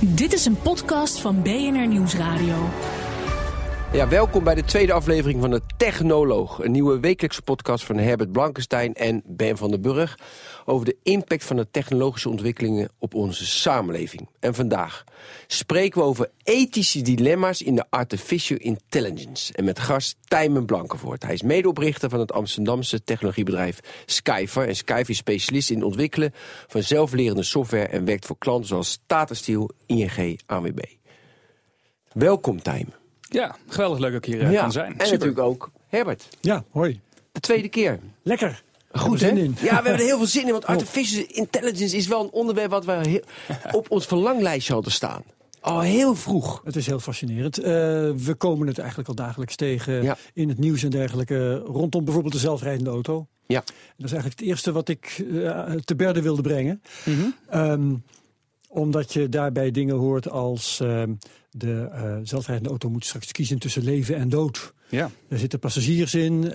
Dit is een podcast van BNR Nieuwsradio. Ja, welkom bij de tweede aflevering van de Technoloog. Een nieuwe wekelijkse podcast van Herbert Blankenstein en Ben van den Burg... over de impact van de technologische ontwikkelingen op onze samenleving. En vandaag spreken we over ethische dilemma's in de artificial intelligence. En met gast Tijmen Blankenvoort. Hij is medeoprichter van het Amsterdamse technologiebedrijf Skyfer. En Skyfer is specialist in het ontwikkelen van zelflerende software... en werkt voor klanten zoals Tata Steel, ING, AWB. Welkom, Tijmen. Ja, geweldig leuk dat ik hier uh, kan zijn. En natuurlijk ook Herbert. Ja, hoi. De tweede keer. Lekker. Goed, hè? Ja, we hebben er heel veel zin in, want artificial intelligence is wel een onderwerp wat we op ons verlanglijstje hadden staan. Al heel vroeg. Het is heel fascinerend. Uh, we komen het eigenlijk al dagelijks tegen ja. in het nieuws en dergelijke. Rondom bijvoorbeeld de zelfrijdende auto. Ja. Dat is eigenlijk het eerste wat ik uh, te berde wilde brengen. Mm -hmm. um, omdat je daarbij dingen hoort als uh, de uh, zelfrijdende auto moet straks kiezen tussen leven en dood. Ja. Er zitten passagiers in, uh,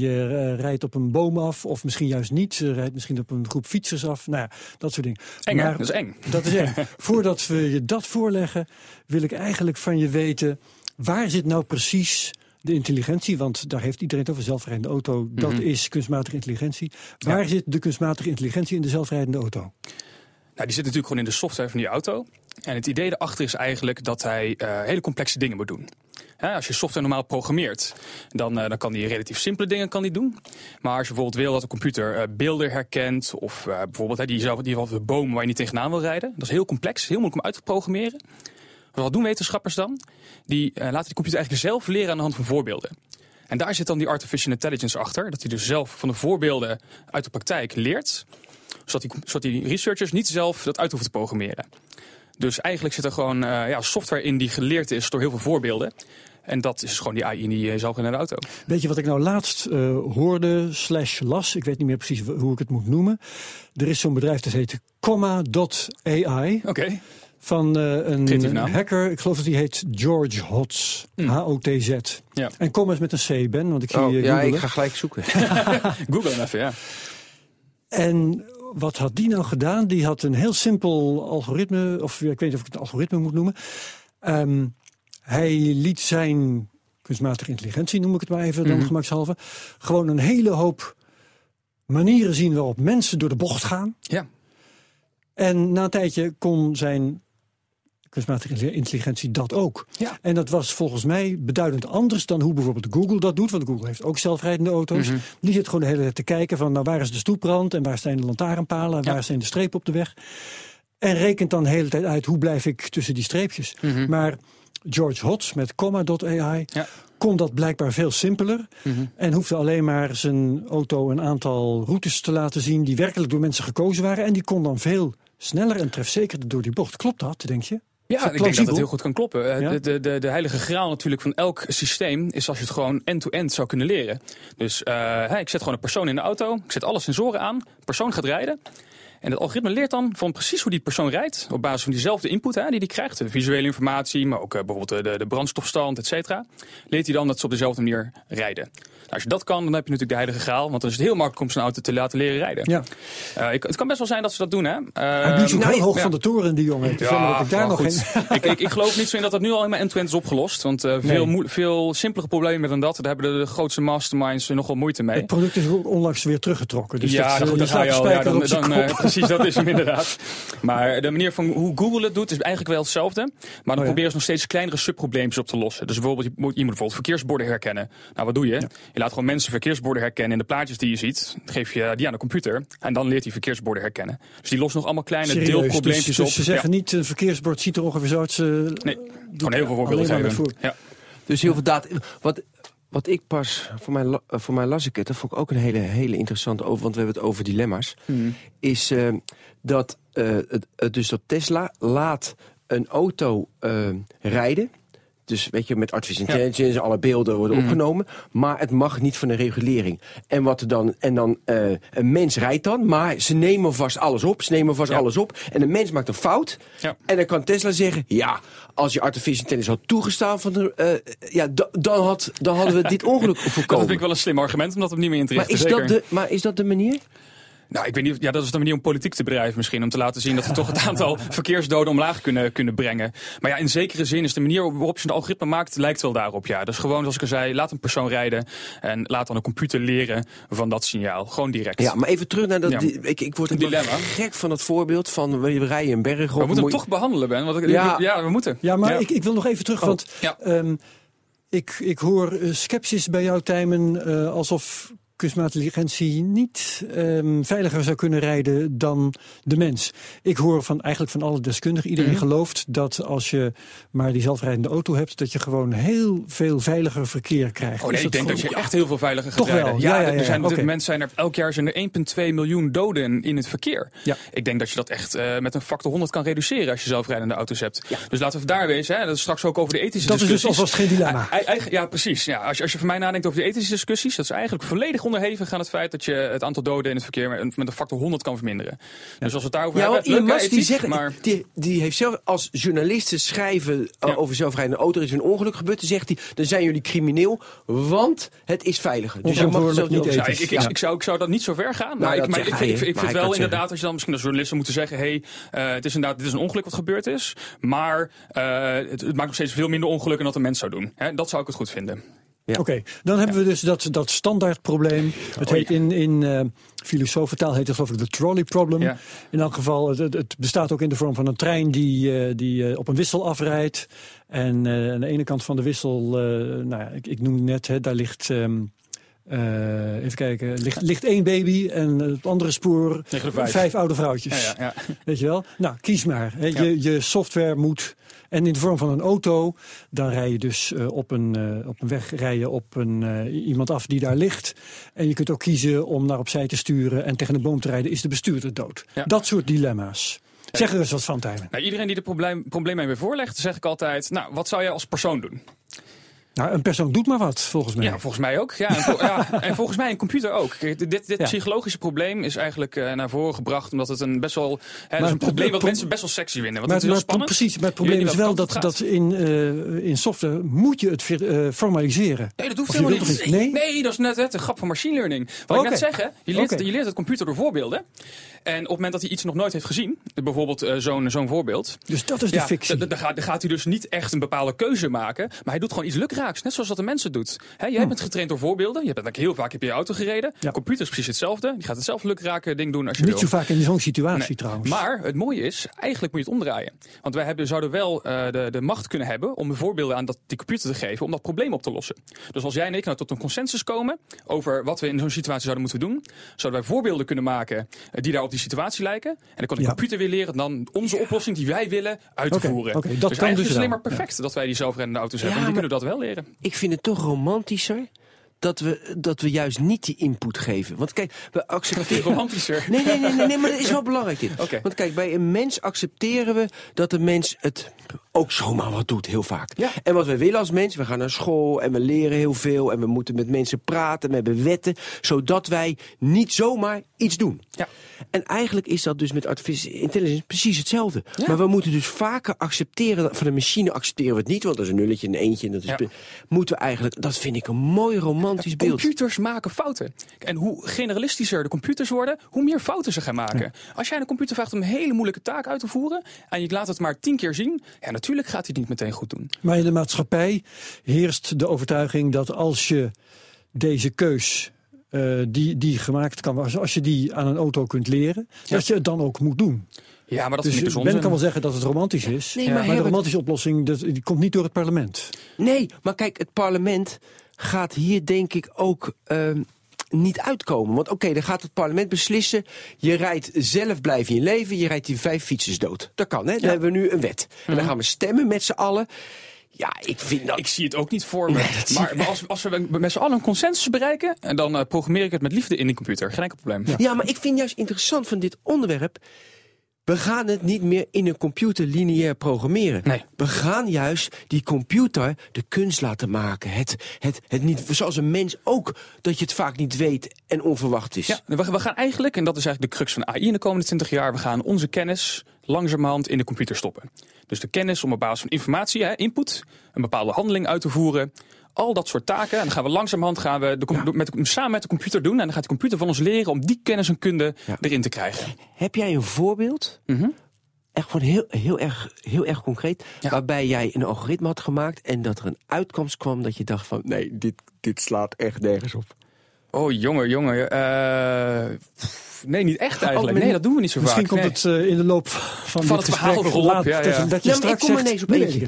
je rijdt op een boom af of misschien juist niet. Je rijdt misschien op een groep fietsers af. Nou ja, dat soort dingen. Eng, maar, dat is eng. Dat is eng. Voordat we je dat voorleggen, wil ik eigenlijk van je weten... waar zit nou precies de intelligentie, want daar heeft iedereen het over, zelfrijdende auto, dat mm -hmm. is kunstmatige intelligentie. Waar ja. zit de kunstmatige intelligentie in de zelfrijdende auto? Nou, die zit natuurlijk gewoon in de software van die auto. En het idee erachter is eigenlijk dat hij uh, hele complexe dingen moet doen. Als je software normaal programmeert, dan, uh, dan kan die relatief simpele dingen kan die doen. Maar als je bijvoorbeeld wil dat de computer uh, beelden herkent, of bijvoorbeeld die zelf die de boom waar je niet tegenaan wil rijden, dat is heel complex, heel moeilijk om uit te programmeren. Wat doen wetenschappers dan? Die laten de computer eigenlijk zelf leren aan de hand van voorbeelden. En daar zit dan die artificial intelligence achter, dat hij dus zelf van de voorbeelden uit de praktijk leert zodat die, zodat die researchers niet zelf dat uit hoeven te programmeren. Dus eigenlijk zit er gewoon uh, ja, software in die geleerd is door heel veel voorbeelden. En dat is gewoon die AI in die uh, zelfrijdende auto. Weet je wat ik nou laatst uh, hoorde slash las? Ik weet niet meer precies hoe ik het moet noemen. Er is zo'n bedrijf dat heet Comma.ai. Oké. Okay. Van uh, een hacker, ik geloof dat die heet George Hotz. Mm. H-O-T-Z. Ja. En Comma is met een C, Ben, want ik zie oh, je Ja, ik ga gelijk zoeken. Google hem even, ja. En wat had die nou gedaan? Die had een heel simpel algoritme, of ik weet niet of ik het algoritme moet noemen. Um, hij liet zijn kunstmatige intelligentie, noem ik het maar even, dan mm -hmm. gemakshalve, gewoon een hele hoop manieren zien waarop mensen door de bocht gaan. Ja. En na een tijdje kon zijn kunstmatige intelligentie dat ook. Ja. En dat was volgens mij beduidend anders dan hoe bijvoorbeeld Google dat doet. Want Google heeft ook zelfrijdende auto's. Mhm. Mm -hmm. Die zit gewoon de hele tijd te kijken van nou, waar is de stoeprand en waar zijn de lantaarnpalen en Ja. waar zijn de strepen op de weg. En rekent dan de hele tijd uit hoe blijf ik tussen die streepjes. Mhm. Maar George Hotz met comma.ai Ja. kon dat blijkbaar veel simpeler. Mhm. En hoefde alleen maar zijn auto een aantal routes te laten zien die werkelijk door mensen gekozen waren. En die kon dan veel sneller en trefzekerder door die bocht. Klopt dat, denk je? Ja, ik denk dat het heel goed kan kloppen. Eh, Ja? De, de, de, de heilige graal natuurlijk van elk systeem is als je het gewoon end-to-end zou kunnen leren. Dus eh, ik zet gewoon een persoon in de auto, ik zet alle sensoren aan, persoon gaat rijden. En het algoritme leert dan van precies hoe die persoon rijdt. Op basis van diezelfde input hè, die hij krijgt. De visuele informatie, maar ook eh, bijvoorbeeld de, de brandstofstand, et cetera. Leert hij dan dat ze op dezelfde manier rijden. Nou, als je dat kan, dan heb je natuurlijk de heilige graal. Want dan is het heel makkelijk om zo'n auto te laten leren rijden. Ja. Eh, ik, het kan best wel zijn dat ze dat doen. Hè. Hij ook Ehm, heel hoog ja. van de toren, die jongen. Is ik daar nog ik, ik, ik geloof niet zo in dat dat nu al helemaal end-to-end is opgelost. Want eh, veel, Nee. veel simpelere problemen dan dat, daar hebben de, de grootste masterminds eh, nogal moeite mee. Het product is onlangs weer teruggetrokken. Dus ja, dat, nou eh, goed, je dan je al. Dan, zijn eh, kop. Precies, dat is hem inderdaad. Maar de manier van hoe Google het doet is eigenlijk wel hetzelfde. Maar dan Oh ja. proberen ze nog steeds kleinere subprobleempjes op te lossen. Dus bijvoorbeeld, je moet, je moet bijvoorbeeld verkeersborden herkennen. Nou, wat doe je? Je laat gewoon mensen verkeersborden herkennen in de plaatjes die je ziet. Dan geef je die aan de computer. En dan leert hij verkeersborden herkennen. Dus die lost nog allemaal kleine Serieus, dus, deelprobleempjes dus op. ze zeggen niet, een verkeersbord ziet er ongeveer zo uit. Ze Nee, Gewoon heel veel voorbeelden geven. Ja. Dus heel veel data. Wat, wat ik pas, voor mij, eh, voor mij las ik het, dat vond ik ook een hele, hele interessante over, want we hebben het over dilemma's. Is eh, dat, eh, het, dus dat Tesla laat een auto rijden. Dus weet je, met artificial Ja. intelligence, alle beelden worden opgenomen. Maar het mag niet van de regulering. En, wat er dan, en dan, eh, een mens rijdt dan, maar ze nemen vast alles op. Ze nemen vast Ja. alles op. En een mens maakt een fout. Ja. En dan kan Tesla zeggen, ja, als je artificial intelligence had toegestaan, van de, eh, ja, da- dan, had, dan hadden we dit ongeluk Dat voorkomen. vind ik wel een slim argument om dat opnieuw in te maar, richten. is dat maar is dat de manier? Nou, ik weet niet. Ja, dat is de manier om politiek te bedrijven misschien. Om te laten zien dat we toch het aantal verkeersdoden omlaag kunnen, kunnen brengen. Maar ja, in zekere zin is de manier waarop je een algoritme maakt, lijkt wel daarop. Ja, dus gewoon, zoals ik al zei, laat een persoon rijden. En laat dan een computer leren van dat signaal. Gewoon direct. Ja, maar even terug naar dat. Ja. die- ik, ik word Een dilemma. gek van het voorbeeld van we rijden een berg op. we moeten hem toch behandelen, Ben. Want ik- Ja. ja. we moeten. Ja, maar Ik, ik wil nog even terug, Oh, want ja. ehm, ik, ik hoor sceptisch bij jou, Tijmen, eh, alsof kunstmatige intelligentie niet ehm, veiliger zou kunnen rijden dan de mens. Ik hoor van eigenlijk van alle deskundigen, iedereen Mhm. gelooft dat als je maar die zelfrijdende auto hebt, dat je gewoon heel veel veiliger verkeer krijgt. Oh nee, ik denk dat je echt heel veel veiliger gaat Toch wel, rijden. ja, ja, ja, er zijn op dit oké. moment zijn er elk jaar zijn er 1,2 miljoen doden in, het verkeer. Ja. Ik denk dat je dat echt eh, met een factor 100 kan reduceren als je zelfrijdende auto's hebt. Dus laten we daar wezen. Hè. Dat is straks ook over de ethische Dat is dus discussies. alvast geen dilemma. Ja, precies. Ja, als, je, als je voor mij nadenkt over de ethische discussies, dat is eigenlijk volledig onderhevig aan het feit dat je het aantal doden in het verkeer met, met een factor 100 kan verminderen. Dus als we het daarover Ja, hebben, Elon Musk die, zeggen, maar die, die heeft zelf als journalisten schrijven eh, Ja. over zelfrijdende auto. Er is een ongeluk gebeurd. Dan zegt hij, dan zijn jullie crimineel, want het is veiliger. Dus je mag zelf niet ik, ik, zou, ik zou dat niet zo ver gaan. Maar, Nou, ik, dat maar ik, hij, ik, ik, hè. ik Maar vind wel inderdaad dat je dan misschien als journalisten moeten zeggen... hey, eh, het is inderdaad dit is een ongeluk wat gebeurd is. Maar eh, het, het maakt nog steeds veel minder ongelukken dan dat een mens zou doen. Hè, dat zou ik het goed vinden. Ja. Oké, dan hebben we dus dat, dat standaardprobleem. Het Oh, heet in, in eh filosofentaal heet het geloof ik de trolley problem. Ja. In elk geval, het, het- bestaat ook in de vorm van een trein die, eh, die eh, op een wissel afrijdt. En aan de ene kant van de wissel, nou ja, ik, ik noem net, hè, daar ligt... ehm, eh, even kijken, ligt, ligt één baby en het andere spoor er vijf. oude vrouwtjes. Ja, ja, ja. Weet je wel? Nou, kies maar. Je, je software moet. En in de vorm van een auto, dan rij je dus eh, op, een, eh, op een weg rij je op een, iemand af die daar ligt. En je kunt ook kiezen om naar opzij te sturen en tegen een boom te rijden. Is de bestuurder dood? Dat soort dilemma's. Zeg er eens wat van, Tijmen. Nou, iedereen die de probleem, probleem mij weer voorlegt, zeg ik altijd... nou, wat zou jij als persoon doen? Nou, een persoon doet maar wat, volgens mij. Ja, volgens mij ook. Ja, en, vol- ja, en volgens mij een computer ook. Kijk, dit dit Ja. psychologische probleem is eigenlijk eh, naar voren gebracht... omdat het een best wel... Hè, het is een probleem wat pro- mensen best wel sexy vinden. Want maar, het is heel spannend. precies, maar het probleem is wel dat, dat in, eh, in software moet je het eh, formaliseren. Nee, dat hoeft helemaal niet. Nee? nee, dat is net het, de grap van machine learning. Wat ik net zeg, hè, je, leert, je leert het computer door voorbeelden. En op het moment dat hij iets nog nooit heeft gezien, bijvoorbeeld zo'n zo'n voorbeeld... Dus dat is de fictie. dan gaat, gaat hij dus niet echt een bepaalde keuze maken. Maar hij doet gewoon iets lukraaks. Net zoals dat de mensen doet. Hè, jij bent getraind door voorbeelden. Je bent heel vaak heb je je auto gereden. Ja. Computer is precies hetzelfde. Die gaat hetzelfde lukrake ding doen als je Niet wil. zo vaak in zo'n situatie Nee. trouwens. Maar het mooie is, eigenlijk moet je het omdraaien. Want wij hebben, zouden wel eh, de, de macht kunnen hebben om de voorbeelden aan dat, die computer te geven om dat probleem op te lossen. Dus als jij en ik nou tot een consensus komen over wat we in zo'n situatie zouden moeten doen, zouden wij voorbeelden kunnen maken eh, die daar op die situatie lijken. En dan kan de Ja. computer weer leren dan onze oplossing die wij willen uit te voeren. dat dus kan eigenlijk dus is het alleen maar perfect dat wij die zelfrijdende auto's hebben. En die maar- kunnen dat wel leren. Ik vind het toch romantischer dat we, dat we juist niet die input geven. Want kijk, we accepteren... Romantischer. Nee, nee, nee, nee, nee, maar dat is wel belangrijk dit. Want kijk, bij een mens accepteren we dat de mens het ook zomaar wat doet, heel vaak. Ja. En wat we willen als mens, we gaan naar school en we leren heel veel... en we moeten met mensen praten, we hebben wetten... zodat wij niet zomaar iets doen. Ja. En eigenlijk is dat dus met artificial intelligence precies hetzelfde. Ja. Maar we moeten dus vaker accepteren... van de machine accepteren we het niet, want dat is een nulletje en een eentje. En dat is. Moeten we eigenlijk... Dat vind ik een mooi romantisch beeld. Computers maken fouten. En hoe generalistischer de computers worden, hoe meer fouten ze gaan maken. Als jij een computer vraagt om een hele moeilijke taak uit te voeren en je laat het maar tien keer zien, ja, natuurlijk gaat hij het niet meteen goed doen. Maar in de maatschappij heerst de overtuiging dat als je deze keus eh, die, die gemaakt kan worden, als je die aan een auto kunt leren, dat je het dan ook moet doen. Ja, maar dat dus vind ik dus Ben kan wel zeggen dat het romantisch is, Nee, maar, maar de romantische oplossing dat, die komt niet door het parlement. Nee, maar kijk, het parlement gaat hier denk ik ook ehm, niet uitkomen. Want oké, dan gaat het parlement beslissen... je rijdt zelf, blijf in leven, je rijdt die vijf fietsers dood. Dat kan, hè? Dan hebben we nu een wet. En dan gaan we stemmen met z'n allen. Ja, ik vind dat... Ik zie het ook niet voor me. maar, maar als, als we met z'n allen een consensus bereiken, en dan uh, programmeer ik het met liefde in de computer. Geen enkel probleem. Ja. ja, maar ik vind juist interessant van dit onderwerp. We gaan het niet meer in een computer lineair programmeren. Nee. We gaan juist die computer de kunst laten maken. Het, het, het niet, zoals een mens ook, dat je het vaak niet weet en onverwacht is. Ja, we, we gaan eigenlijk, en dat is eigenlijk de crux van AI in de komende 20 jaar, we gaan onze kennis langzamerhand in de computer stoppen. Dus de kennis om op basis van informatie, hè, input, een bepaalde handeling uit te voeren. Al dat soort taken. En dan gaan we langzamerhand gaan we de, ja. met, samen met de computer doen. En dan gaat de computer van ons leren om die kennis en kunde ja. erin te krijgen. Heb jij een voorbeeld? Mm -hmm. Echt gewoon heel, heel, erg, heel erg concreet. Ja. Waarbij jij een algoritme had gemaakt en dat er een uitkomst kwam dat je dacht van nee, dit, dit slaat echt nergens op. Oh, jongen, jongen. Uh, nee, niet echt eigenlijk. Nee, dat doen we niet zo Misschien vaak. Misschien komt nee. het uh, in de loop van, van dit het verhaal gesprek erop. Ja, ja. Dat, je ja, maar ik straks kom er zegt, ineens op nee, eentje.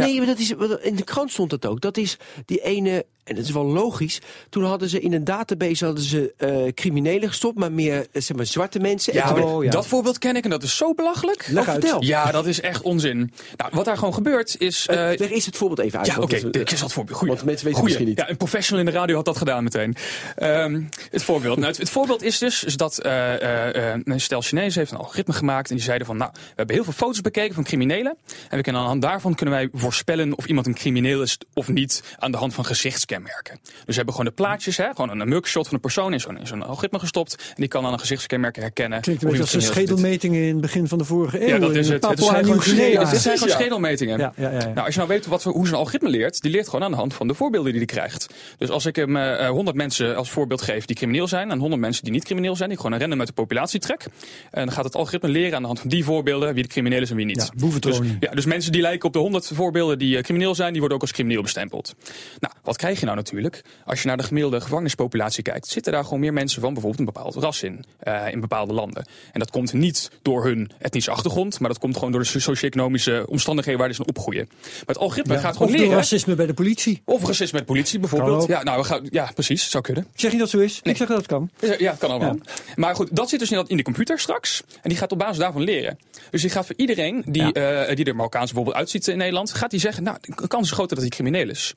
Nee, maar dat is, in de krant stond het ook. Dat is die ene, en dat is wel logisch. Toen hadden ze in een database hadden ze uh, criminelen gestopt, maar meer uh, zeg maar, zwarte mensen. Ja, en oh, ja, dat voorbeeld ken ik en dat is zo belachelijk. Leg uit. Vertel. Ja, dat is echt onzin. Nou, wat daar gewoon gebeurt is. Uh, Leg het voorbeeld even uit. Ja, oké. Okay, ik zal het voorbeeld. Goeie. Want mensen weten Goeie. het misschien niet. Ja, een professional in de radio had dat gedaan meteen. Um, het voorbeeld. Nou, het, het, voorbeeld is dus is dat een stel Chinezen heeft een algoritme gemaakt en die zeiden van, nou, we hebben heel veel foto's bekeken van criminelen en we kunnen aan de hand daarvan kunnen wij voorspellen of iemand een crimineel is of niet aan de hand van gezichtskenmerken. Dus we hebben gewoon de plaatjes, hè, gewoon een mugshot van een persoon in zo'n zo algoritme gestopt. En die kan dan een gezichtskenmerken herkennen. Klinkt een beetje als de schedelmetingen in het begin van de vorige eeuw. Ja, dat is het. Het zijn gewoon, Guinea. het zijn gewoon schedelmetingen. Ja, ja, ja, ja. Nou, als je nou weet wat, hoe zo'n algoritme leert, die leert gewoon aan de hand van de voorbeelden die hij krijgt. Dus als ik hem uh, 100 mensen als voorbeeld geef die crimineel zijn en 100 mensen die niet crimineel zijn, die gewoon een random uit de populatie trek. En dan gaat het algoritme leren aan de hand van die voorbeelden wie de crimineel is en wie niet. Dus, ja, dus mensen die lijken op de 100 voorbeelden die crimineel zijn, die worden ook als crimineel bestempeld. Nou, wat krijg je nou natuurlijk? Als je naar de gemiddelde gevangenispopulatie kijkt, zitten daar gewoon meer mensen van bijvoorbeeld een bepaald ras in, uh, in bepaalde landen. En dat komt niet door hun etnische achtergrond, maar dat komt gewoon door de socio-economische omstandigheden waar ze opgroeien. Maar het algoritme ja, gaat gewoon leren. Of racisme bij de politie. Of racisme met politie bijvoorbeeld. Ja, nou, we gaan, ja, precies, zou kunnen. Zeg je dat zo is? Nee. Ik zeg dat het kan. Ja, het kan allemaal. Ja. Maar goed, dat zit dus in de computer straks. En die gaat op basis daarvan leren. Dus die gaat voor iedereen die, ja. uh, die er Marokkaans bijvoorbeeld uitziet in Nederland, gaat die zeggen, nou, de kans is groter dat hij crimineel is.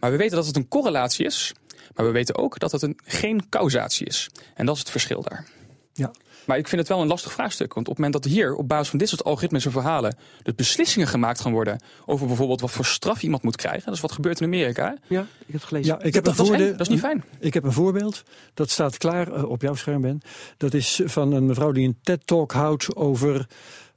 Maar we weten dat het een correlatie is. Maar we weten ook dat het een, geen causatie is. En dat is het verschil daar. Ja. Maar ik vind het wel een lastig vraagstuk. Want op het moment dat hier op basis van dit soort algoritmes en verhalen... dus beslissingen gemaakt gaan worden over bijvoorbeeld wat voor straf iemand moet krijgen. Dat is wat gebeurt in Amerika. Ja, ik heb het gelezen. Ja, ik heb dat, een dat, is dat is niet fijn. Ik heb een voorbeeld. Dat staat klaar uh, op jouw scherm, Ben. Dat is van een mevrouw die een TED-talk houdt over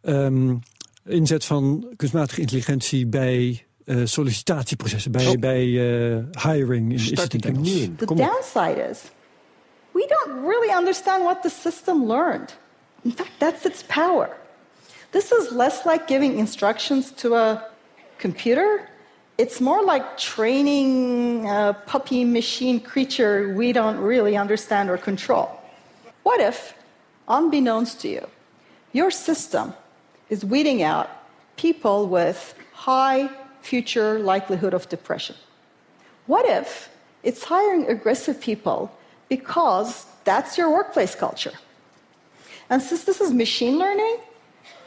um, inzet van kunstmatige intelligentie bij uh, sollicitatieprocessen, bij, oh. bij uh, hiring. In, Start ik hem nu in. The downside is, we don't really understand what the system learned. In fact, that's its power. This is less like giving instructions to a computer. It's more like training a puppy machine creature we don't really understand or control. What if, unbeknownst to you, your system is weeding out people with high future likelihood of depression? What if it's hiring aggressive people because that's your workplace culture? And since this is machine learning,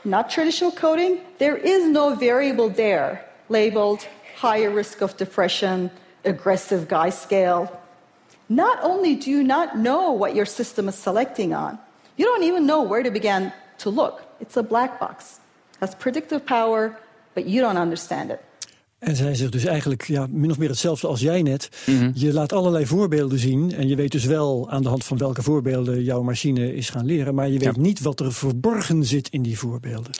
not traditional coding, there is no variable there labeled higher risk of depression, aggressive guy scale. Not only do you not know what your system is selecting on, you don't even know where to begin to look. It's a black box. Has predictive power, but you don't understand it. En zij zegt dus eigenlijk ja, min of meer hetzelfde als jij net. Mm -hmm. Je laat allerlei voorbeelden zien. En je weet dus wel aan de hand van welke voorbeelden jouw machine is gaan leren. Maar je weet ja. niet wat er verborgen zit in die voorbeelden.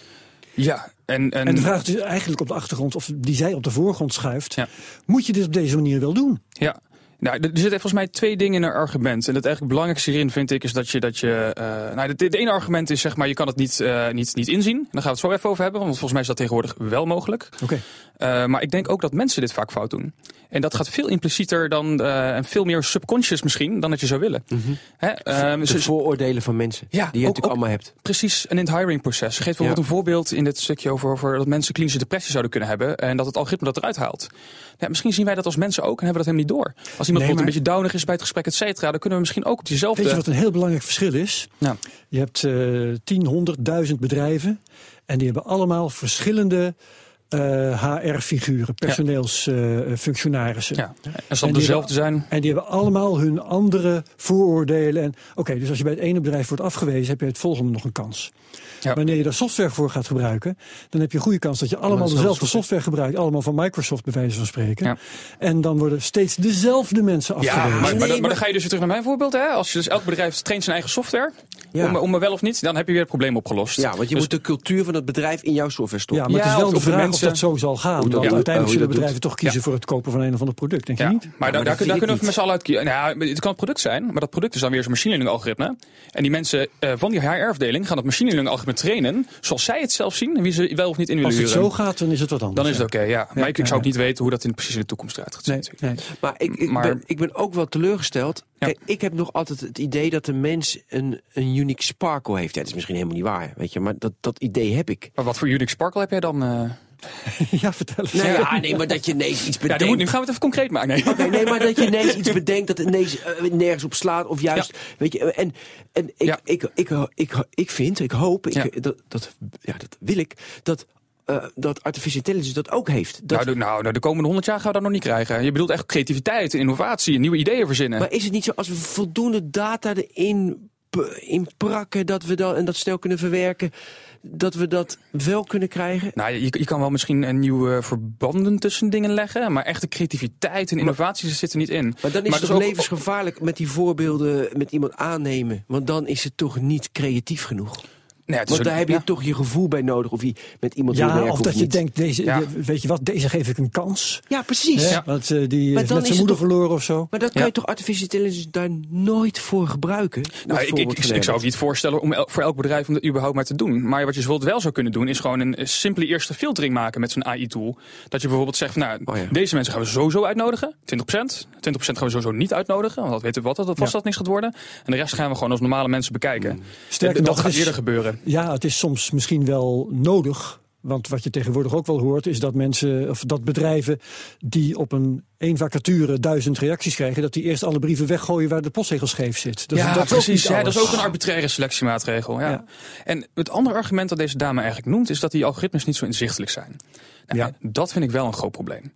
Ja, en, en... en de vraag is dus eigenlijk op de achtergrond, of die zij op de voorgrond schuift. Ja. Moet je dit op deze manier wel doen? Ja. Nou, er zitten volgens mij twee dingen in een argument. En het eigenlijk belangrijkste hierin vind ik is dat je. Dat je uh, nou, het ene argument is zeg maar, je kan het niet, uh, niet, niet inzien. Daar gaan we het zo even over hebben, want volgens mij is dat tegenwoordig wel mogelijk. Okay. Uh, maar ik denk ook dat mensen dit vaak fout doen. En dat gaat veel implicieter dan en veel meer subconscious misschien dan dat je zou willen. Mm -hmm. Hè? Um, de dus, vooroordelen van mensen ja, die je ook, natuurlijk ook, allemaal hebt. Precies, en in het hiringproces. Geef bijvoorbeeld ja. een voorbeeld in dit stukje over, over dat mensen klinische depressie zouden kunnen hebben en dat het algoritme dat eruit haalt. Ja, misschien zien wij dat als mensen ook en hebben we dat helemaal niet door. Als iemand nee, maar... een beetje downig is bij het gesprek, et cetera, dan kunnen we misschien ook op diezelfde... Weet je wat een heel belangrijk verschil is? Ja. Je hebt uh, 10, 100, 1000 bedrijven en die hebben allemaal verschillende HR-figuren, personeelsfunctionarissen. Ja. En zal En die dezelfde zijn. En die hebben allemaal hun andere vooroordelen. En Oké, dus als je bij het ene bedrijf wordt afgewezen, heb je het volgende nog een kans. Ja. Wanneer je daar software voor gaat gebruiken, dan heb je een goede kans dat je allemaal dezelfde software gebruikt. Allemaal van Microsoft, bij wijze van spreken. Ja. En dan worden steeds dezelfde mensen Ja, afgewezen. maar, maar, dan- Nee, maar dan maar- ga je dus weer terug naar mijn voorbeeld. Hè? Als je dus elk bedrijf traint zijn eigen software, Ja. om, om er wel of niet, dan heb je weer het probleem opgelost. Ja, want je Dus- moet de cultuur van het bedrijf in jouw software Ja, stoppen. maar het Ja, is wel de vraag mensen- of dat zo zal gaan. Want uiteindelijk zullen dat bedrijven doet. toch kiezen Ja. voor het kopen van een of ander product, denk je Ja, niet? maar, maar daar, kunnen we met z'n allen uit kiezen. Nou, ja, het kan het product zijn, maar dat product is dan weer zo'n machine learning algoritme. En die mensen eh, van die HR-afdeling gaan dat machine learning algoritme trainen, zoals zij het zelf zien, en wie ze wel of niet in willen Als het huren. zo gaat, dan is het wat anders. dan is het oké, ja. Maar ik, zou ook niet weten hoe dat in, precies in de toekomst eruit gaat zien. Nee, nee. Maar ik, ik, Maar- ben, ik ben ook wel teleurgesteld. Kijk, ik heb nog altijd het idee dat de mens een, een unique sparkle heeft. Ja, dat is misschien helemaal niet waar, weet je, maar dat, dat idee heb ik. Maar wat voor Unix Sparkle heb jij dan? eh? ja, vertel eens. Nou ja, nee, maar dat je ineens iets bedenkt. nu, moet- nu gaan we het even concreet maken. Nee. Nee, maar dat je ineens iets bedenkt dat ineens eh, nergens op slaat. Of juist, weet je, en, en ik, Ja. ik, ik, ik, ik, vind, ik hoop, ik, Ja. dat, dat, ja, dat wil ik, dat, eh, dat artificial intelligence dat ook heeft. Dat, Nou, de, nou, nou, de komende honderd jaar gaan we dat nog niet krijgen. Je bedoelt echt creativiteit, innovatie, nieuwe ideeën verzinnen. Maar is het niet zo als we voldoende data erin in prakken dat we dan en dat snel kunnen verwerken, dat we dat wel kunnen krijgen? Nou, je, je kan wel misschien een nieuwe verbanden tussen dingen leggen, maar echte creativiteit en innovatie zit er niet in. Maar dan is het toch levensgevaarlijk met die voorbeelden met iemand aannemen. Want dan is het toch niet creatief genoeg. Nee, het is Want daar ook- heb je ja. toch je gevoel bij nodig of je met iemand wil Ja, werken of of dat je niet. denkt, deze, Ja. de- weet je wat, deze geef ik een kans. Ja, precies. Hè? Want eh, die Maar is dan net is zijn moeder toch- verloren of zo. Maar dat kan Ja. je toch artificial intelligence daar nooit voor gebruiken? Nou, ik, ik, ik, ik zou het gewerkt? niet voorstellen om el- voor elk bedrijf om dat überhaupt maar te doen. Maar wat je bijvoorbeeld wel zou kunnen doen, is gewoon een simpele eerste filtering maken met zo'n AI-tool. Dat je bijvoorbeeld zegt, van, nou, Oh ja. deze mensen gaan we sowieso uitnodigen. 20%. 20% gaan we sowieso niet uitnodigen, want dat weten we wat dat vast Ja. dat niks gaat worden. En de rest gaan we gewoon als normale mensen bekijken. Sterker dat nog, gaat eerder gebeuren. Ja, het is soms misschien wel nodig. Want wat je tegenwoordig ook wel hoort, is dat mensen of dat bedrijven die op een één vacature duizend reacties krijgen, dat die eerst alle brieven weggooien waar de postzegel scheef zit. Dus ja, dat precies. Ja, dat is ook een arbitraire selectiemaatregel. Ja. Ja. En het andere argument dat deze dame eigenlijk noemt, is dat die algoritmes niet zo inzichtelijk zijn. Nou, Ja. Dat vind ik wel een groot probleem.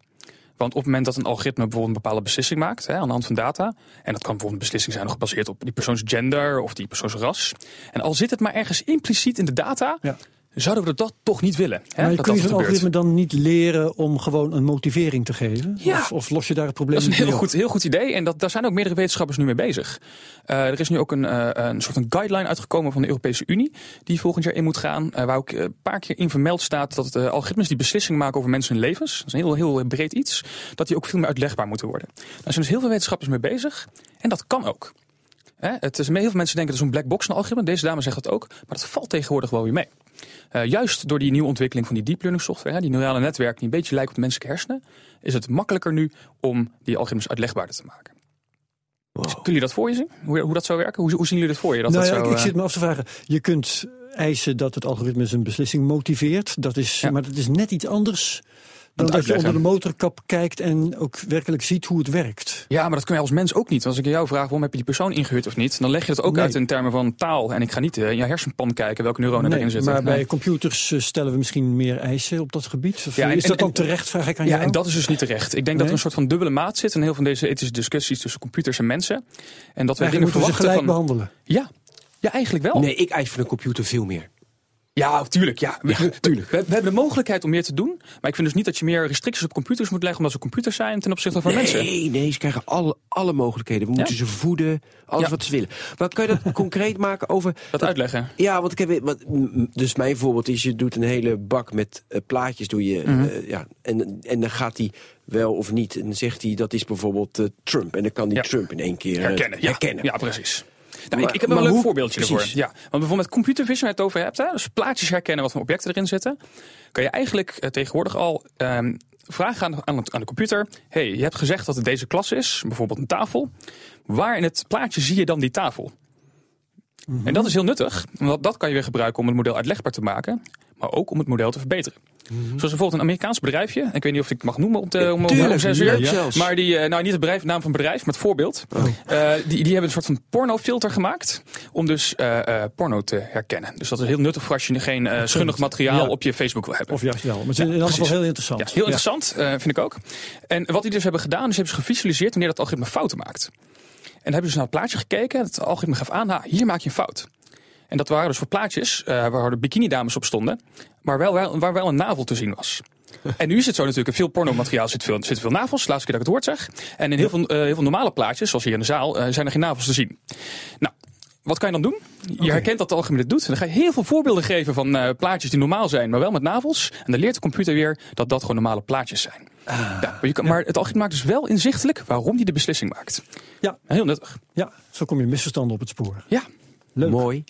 Want op het moment dat een algoritme bijvoorbeeld een bepaalde beslissing maakt, hè, aan de hand van data, en dat kan bijvoorbeeld een beslissing zijn gebaseerd op die persoons gender of die persoons ras, en al zit het maar ergens impliciet in de data, Ja. Zouden we dat toch niet willen. Hè, Maar dat kun je zo'n algoritme dan niet leren om gewoon een motivering te geven? Ja. Of, of los je daar het probleem Dat is een heel mee goed, heel goed idee en dat, daar zijn ook meerdere wetenschappers nu mee bezig. Eh, er is nu ook een, eh, een soort van guideline uitgekomen van de Europese Unie, die volgend jaar in moet gaan, eh, waar ook een paar keer in vermeld staat dat algoritmes die beslissingen maken over mensen hun levens, dat is een heel, heel breed iets, dat die ook veel meer uitlegbaar moeten worden. Daar zijn dus heel veel wetenschappers mee bezig en dat kan ook. Hè, het is, heel veel mensen denken dat het is een black box een algoritme. Deze dame zegt dat ook. Maar dat valt tegenwoordig wel weer mee. Eh, juist door die nieuwe ontwikkeling van die deep learning software, hè, die neurale netwerken die een beetje lijken op de menselijke hersenen, is het makkelijker nu om die algoritmes uitlegbaarder te maken. Wow. Kunnen jullie dat voor je zien? Hoe, hoe dat zou werken? Hoe, hoe zien jullie dat voor je? Dat nou dat ja, zo, ik, ik eh, zit me af te vragen. Je kunt eisen dat het algoritme zijn beslissing motiveert. Dat is, Ja. Maar dat is net iets anders dan dat je onder de motorkap kijkt en ook werkelijk ziet hoe het werkt. Ja, maar dat kun je als mens ook niet. Als ik jou vraag waarom heb je die persoon ingehuurd of niet, dan leg je dat ook Nee. uit in termen van taal. En ik ga niet eh, in je hersenpan kijken welke neuronen Nee, erin zitten. maar bij computers eh, stellen we misschien meer eisen op dat gebied. Of Ja, en- is dat dan terecht, vraag ik aan Ja, jou? en dat is dus niet terecht. Ik denk dat er een soort van dubbele maat zit in heel veel van deze ethische discussies tussen computers en mensen. En dat we Eigenlijk dingen moeten we ze gelijk van... behandelen. Ja. ja, eigenlijk wel. Nee, ik eis van een computer veel meer. Ja, tuurlijk. Ja. tuurlijk. We, we hebben de mogelijkheid om meer te doen. Maar ik vind dus niet dat je meer restricties op computers moet leggen omdat ze computers zijn ten opzichte van mensen. Nee, nee, ze krijgen alle, alle mogelijkheden. We moeten ze voeden, alles Ja. wat ze willen. Maar kan je dat concreet maken over... Dat uitleggen. Ja, want ik heb... Want, dus mijn voorbeeld is, je doet een hele bak met eh, plaatjes. Doe je, Mhm. eh, ja, en, en dan gaat hij wel of niet. En dan zegt hij, dat is bijvoorbeeld eh, Trump. En dan kan Ja. Trump in één keer Herkennen. Ja, herkennen. ja precies. Nou, Maar- ik, ik heb wel een leuk hoe- voorbeeldje precies. ervoor. Ja, want bijvoorbeeld met computer vision waar je het over hebt, hè, dus plaatjes herkennen wat voor objecten erin zitten, kan je eigenlijk eh, tegenwoordig al ehm, vragen aan, aan, aan de computer: hey, je hebt gezegd dat het deze klas is, bijvoorbeeld een tafel. Waar in het plaatje zie je dan die tafel? En dat is heel nuttig, want dat kan je weer gebruiken om het model uitlegbaar te maken, maar ook om het model te verbeteren. Zoals bijvoorbeeld een Amerikaans bedrijfje. Ik weet niet of ik het mag noemen op de om, om, Tuurlijk, om uur. leuk zelfs. Maar die, eh, nou niet het bedrijf, naam van het bedrijf, maar het voorbeeld. Eh, die, die hebben een soort van pornofilter gemaakt. Om dus eh, eh, porno te herkennen. Dus dat is heel nuttig voor als je geen eh schunnig materiaal Ja. op je Facebook wil hebben. Of juist wel. Maar het is in ieder geval heel interessant. Ja, heel interessant, eh, vind ik ook. En wat die dus hebben gedaan, is hebben ze gevisualiseerd wanneer dat algoritme fouten maakt. En dan hebben ze naar het plaatje gekeken. Het algoritme gaf aan, nou, hier maak je een fout. En dat waren dus voor plaatjes eh, waar de bikini-dames op stonden, maar wel, wel, waar wel een navel te zien was. En nu is het zo natuurlijk, in veel pornomateriaal zit veel, zitten veel navels, laatste keer dat ik het woord zeg. En in heel veel, eh, heel veel normale plaatjes, zoals hier in de zaal, eh, zijn er geen navels te zien. Nou, wat kan je dan doen? Je herkent dat het algoritme dit doet. En dan ga je heel veel voorbeelden geven van eh, plaatjes die normaal zijn, maar wel met navels. En dan leert de computer weer dat dat gewoon normale plaatjes zijn. ja, maar, je kan, maar het algoritme maakt dus wel inzichtelijk waarom die de beslissing maakt. Ja. Heel nuttig. Ja, zo kom je misverstanden op het spoor. Ja, Leuk. Mooi.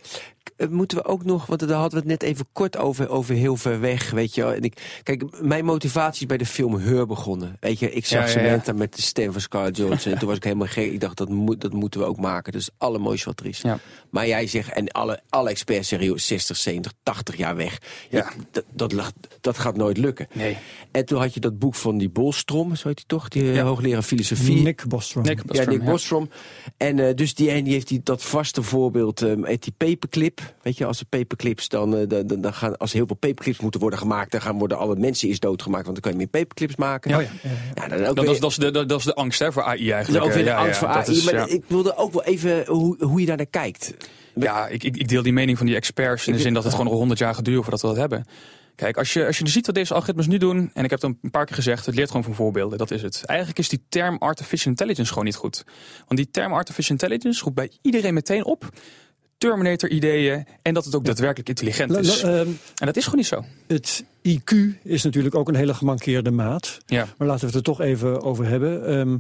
Eh, Moeten we ook nog, want daar hadden we het net even kort over, over heel ver weg, weet je. En ik, kijk, mijn motivatie is bij de film Heur begonnen. Weet je, ik zag Ja, ja. Samantha met de stem van Scarlett Johansson. en toen was ik helemaal gek. Ik dacht, dat, moet, dat moeten we ook maken. Is het allermooiste wat er is. Ja. Maar jij zegt, en alle, alle experts zeggen, joh, 60, 70, 80 jaar weg. Ja. dat, dat, gaat nooit lukken. nee. En toen had je dat boek van die Bolstrom, zo heet hij toch? Die eh, hoogleraar filosofie. Nick Bostrom. Nick Ja, Nick. Bostrom. En eh, dus die, en die heeft die, dat vaste voorbeeld, heet die paperclip. Weet je, als de paperclips dan, eh, dan, dan- dan gaan, als er heel veel paperclips moeten worden gemaakt, dan gaan worden alle mensen is doodgemaakt, want dan kan je meer paperclips maken. Ja, ja. Ja, dan ook Dat, weer- is, dat, is de, dat, dat is de angst hè, voor AI dat is eigenlijk. ook weer de Ja, angst ja, voor AI. is, maar ja. ik wilde ook wel even hoe, hoe je daar naar kijkt. Ja, ik, ik, ik deel die mening van die experts in de zin dat het gewoon nog honderd jaar gaat duren voordat we dat hebben. Kijk, als je, als je ziet wat deze algoritmes nu doen, en ik heb het een paar keer gezegd, het leert gewoon van voorbeelden, dat is het. Eigenlijk is die term artificial intelligence gewoon niet goed. Want die term artificial intelligence roept bij iedereen meteen op Terminator-ideeën en dat het ook daadwerkelijk intelligent is. la- ehm, En dat is gewoon niet zo. het IQ is natuurlijk ook een hele gemankeerde maat. Ja. Maar laten we het er toch even over hebben. Ehm,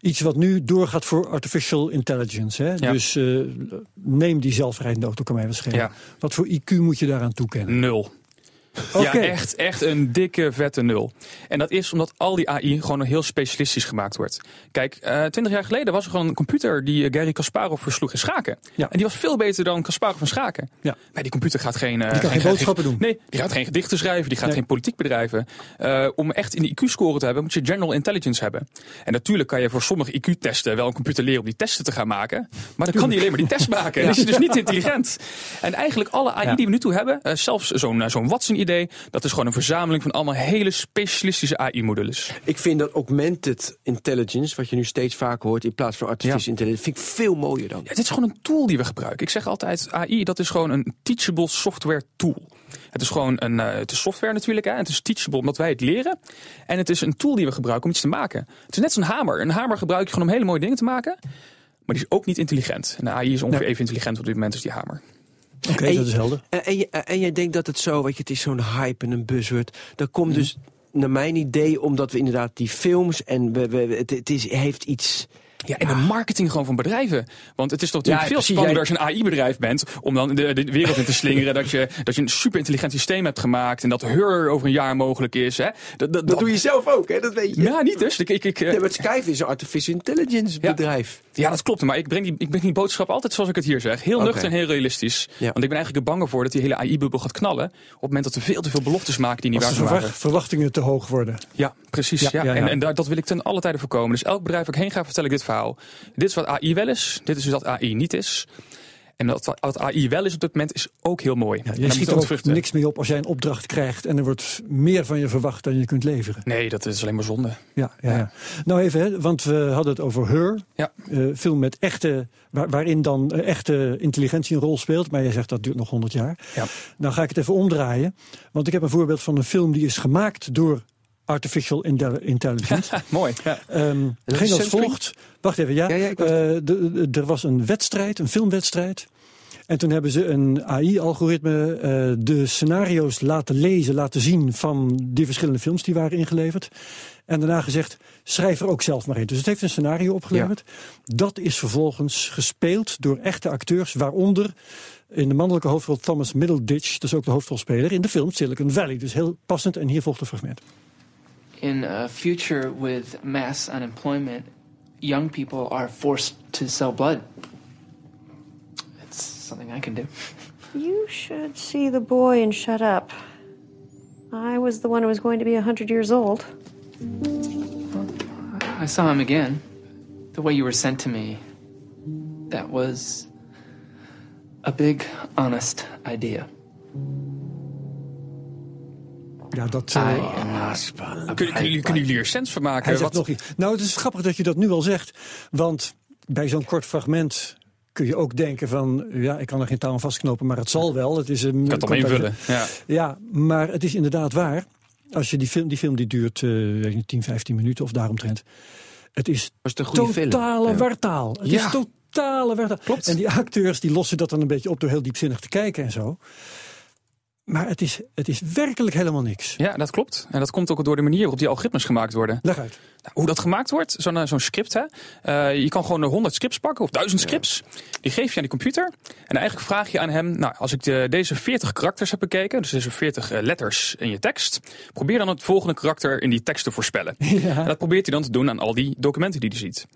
iets wat nu doorgaat voor artificial intelligence. Hè? Ja. Dus eh, neem die zelfrijdende auto, kan mij schelen. Ja. Wat voor IQ moet je daaraan toekennen? Nul. Ja, echt, echt een dikke, vette nul. En dat is omdat al die AI gewoon heel specialistisch gemaakt wordt. Kijk, twintig jaar geleden was er gewoon een computer die eh, Gary Kasparov versloeg in schaken. Ja. En die was veel beter dan Kasparov in schaken. Ja. Maar die computer gaat geen... eh, Die kan geen boodschappen doen. Nee, die gaat geen gedichten schrijven, die gaat Nee. geen politiek bedrijven. Eh, om echt in de IQ-score te hebben, moet je general intelligence hebben. En natuurlijk kan je voor sommige IQ-testen wel een computer leren om die testen te gaan maken. Maar dan kan die alleen maar die test maken. En is hij dus niet intelligent. En eigenlijk alle AI die we nu toe hebben, eh, zelfs zo'n eh, zo'n Dat is gewoon een verzameling van allemaal hele specialistische AI-modules. Ik vind dat augmented intelligence, wat je nu steeds vaker hoort in plaats van artificial Ja. intelligence, vind ik veel mooier dan. Ja, dit is gewoon een tool die we gebruiken. Ik zeg altijd, AI dat is gewoon een teachable software tool. Het is gewoon een eh, het is software natuurlijk. Hè. Het is teachable omdat wij het leren. En het is een tool die we gebruiken om iets te maken. Het is net zo'n hamer. Een hamer gebruik je gewoon om hele mooie dingen te maken. Maar die is ook niet intelligent. En de AI is ongeveer even intelligent op dit moment als die hamer. Oké, dat is helder. En, en, je- en jij denkt dat het zo, weet je, het is zo'n hype en een buzzword. Dat komt Mhm. dus naar mijn idee omdat we inderdaad die films en we, we, het, het is, heeft iets. Ja, en de marketing gewoon van bedrijven. Want het is toch natuurlijk Ja, veel precies. spannender Jij- als je een AI-bedrijf bent. Om dan de, de wereld in te slingeren. dat, je, dat je een super intelligent systeem hebt gemaakt. En dat Heur over een jaar mogelijk is. Hè. Dat, dat, Dat doe je zelf ook, hè? Dat weet je. Ja, niet dus. Ik, ik, ik, eh, Ja, maar Skype is een artificial intelligence Ja. bedrijf. Ja, dat klopt. Maar ik breng die, ik breng die boodschap altijd zoals ik het hier zeg. Heel nuchter en heel realistisch. Ja. Want ik ben eigenlijk er bang voor dat die hele AI-bubbel gaat knallen. Op het moment dat we veel te veel beloftes maken die niet Als waar zijn. verwacht- verwachtingen te hoog worden. Ja, precies. Ja, Ja, ja, ja. En, en daar, dat wil ik ten alle tijden voorkomen. Dus elk bedrijf waar ik heen ga, vertel ik dit verhaal. Dit is wat AI wel is. Dit is dus wat AI niet is. En dat wat AI wel is op dit moment is ook heel mooi. Ja, je schiet er ook niks mee op als jij een opdracht krijgt... en er wordt meer van je verwacht dan je kunt leveren. Nee, dat is alleen maar zonde. Ja, ja, ja. Nou even, hè, want we hadden het over Her. Ja. Eh, film met echte, waar- waarin dan eh, echte intelligentie een rol speelt. Maar jij zegt dat duurt nog 100 jaar. Ja. Nou ga ik het even omdraaien. Want ik heb een voorbeeld van een film die is gemaakt door artificial Intel- intelligence. Mooi. Ja. Is ging als volgt. Wacht even, ja. Eh, er was een wedstrijd, een filmwedstrijd. En toen hebben ze een AI-algoritme eh, de scenario's laten lezen, laten zien van die verschillende films die waren ingeleverd. En daarna gezegd, schrijf er ook zelf maar in. Dus het heeft een scenario opgeleverd. Dat is vervolgens gespeeld door echte acteurs, waaronder in de mannelijke hoofdrol Thomas Middleditch, dat is ook de hoofdrolspeler, in de film Silicon Valley. Dus heel passend en hier volgt een fragment. In a future with mass unemployment, young people are forced to sell blood. It's something I can do. You should see the boy and shut up. I was the one who was going to be 100 years old. I saw him again. The way you were sent to me. That was a big, honest idea. Ja, dat, eh, not. Kunnen, kunnen, kunnen jullie er sens van maken? hij zegt nog iets. Nou, het is grappig dat je dat nu al zegt. Want bij zo'n kort fragment kun je ook denken van... ja, ik kan er geen touw aan vastknopen, maar het zal wel. Het is een, Ik kan het invullen. Ja. Ja, maar het is inderdaad waar. Als je die film, die film die duurt eh, weet ik niet, 10, 15 minuten of daaromtrent. Het is film? totale Ja. wartaal. Het Ja. is totale wartaal. Klopt. En die acteurs die lossen dat dan een beetje op door heel diepzinnig te kijken en zo. Maar het is, het is werkelijk helemaal niks. ja, dat klopt. En dat komt ook door de manier waarop die algoritmes gemaakt worden. Leg uit. Nou, hoe dat gemaakt wordt, zo'n eh, zo'n script. Hè? Eh, je kan gewoon 100 scripts pakken of 1000 scripts. Die geef je aan die computer. En eigenlijk vraag je aan hem: Nou, als ik de, deze 40 karakters heb bekeken, dus deze 40 eh, letters in je tekst, probeer dan het volgende karakter in die tekst te voorspellen. En dat probeert hij dan te doen aan al die documenten die hij ziet.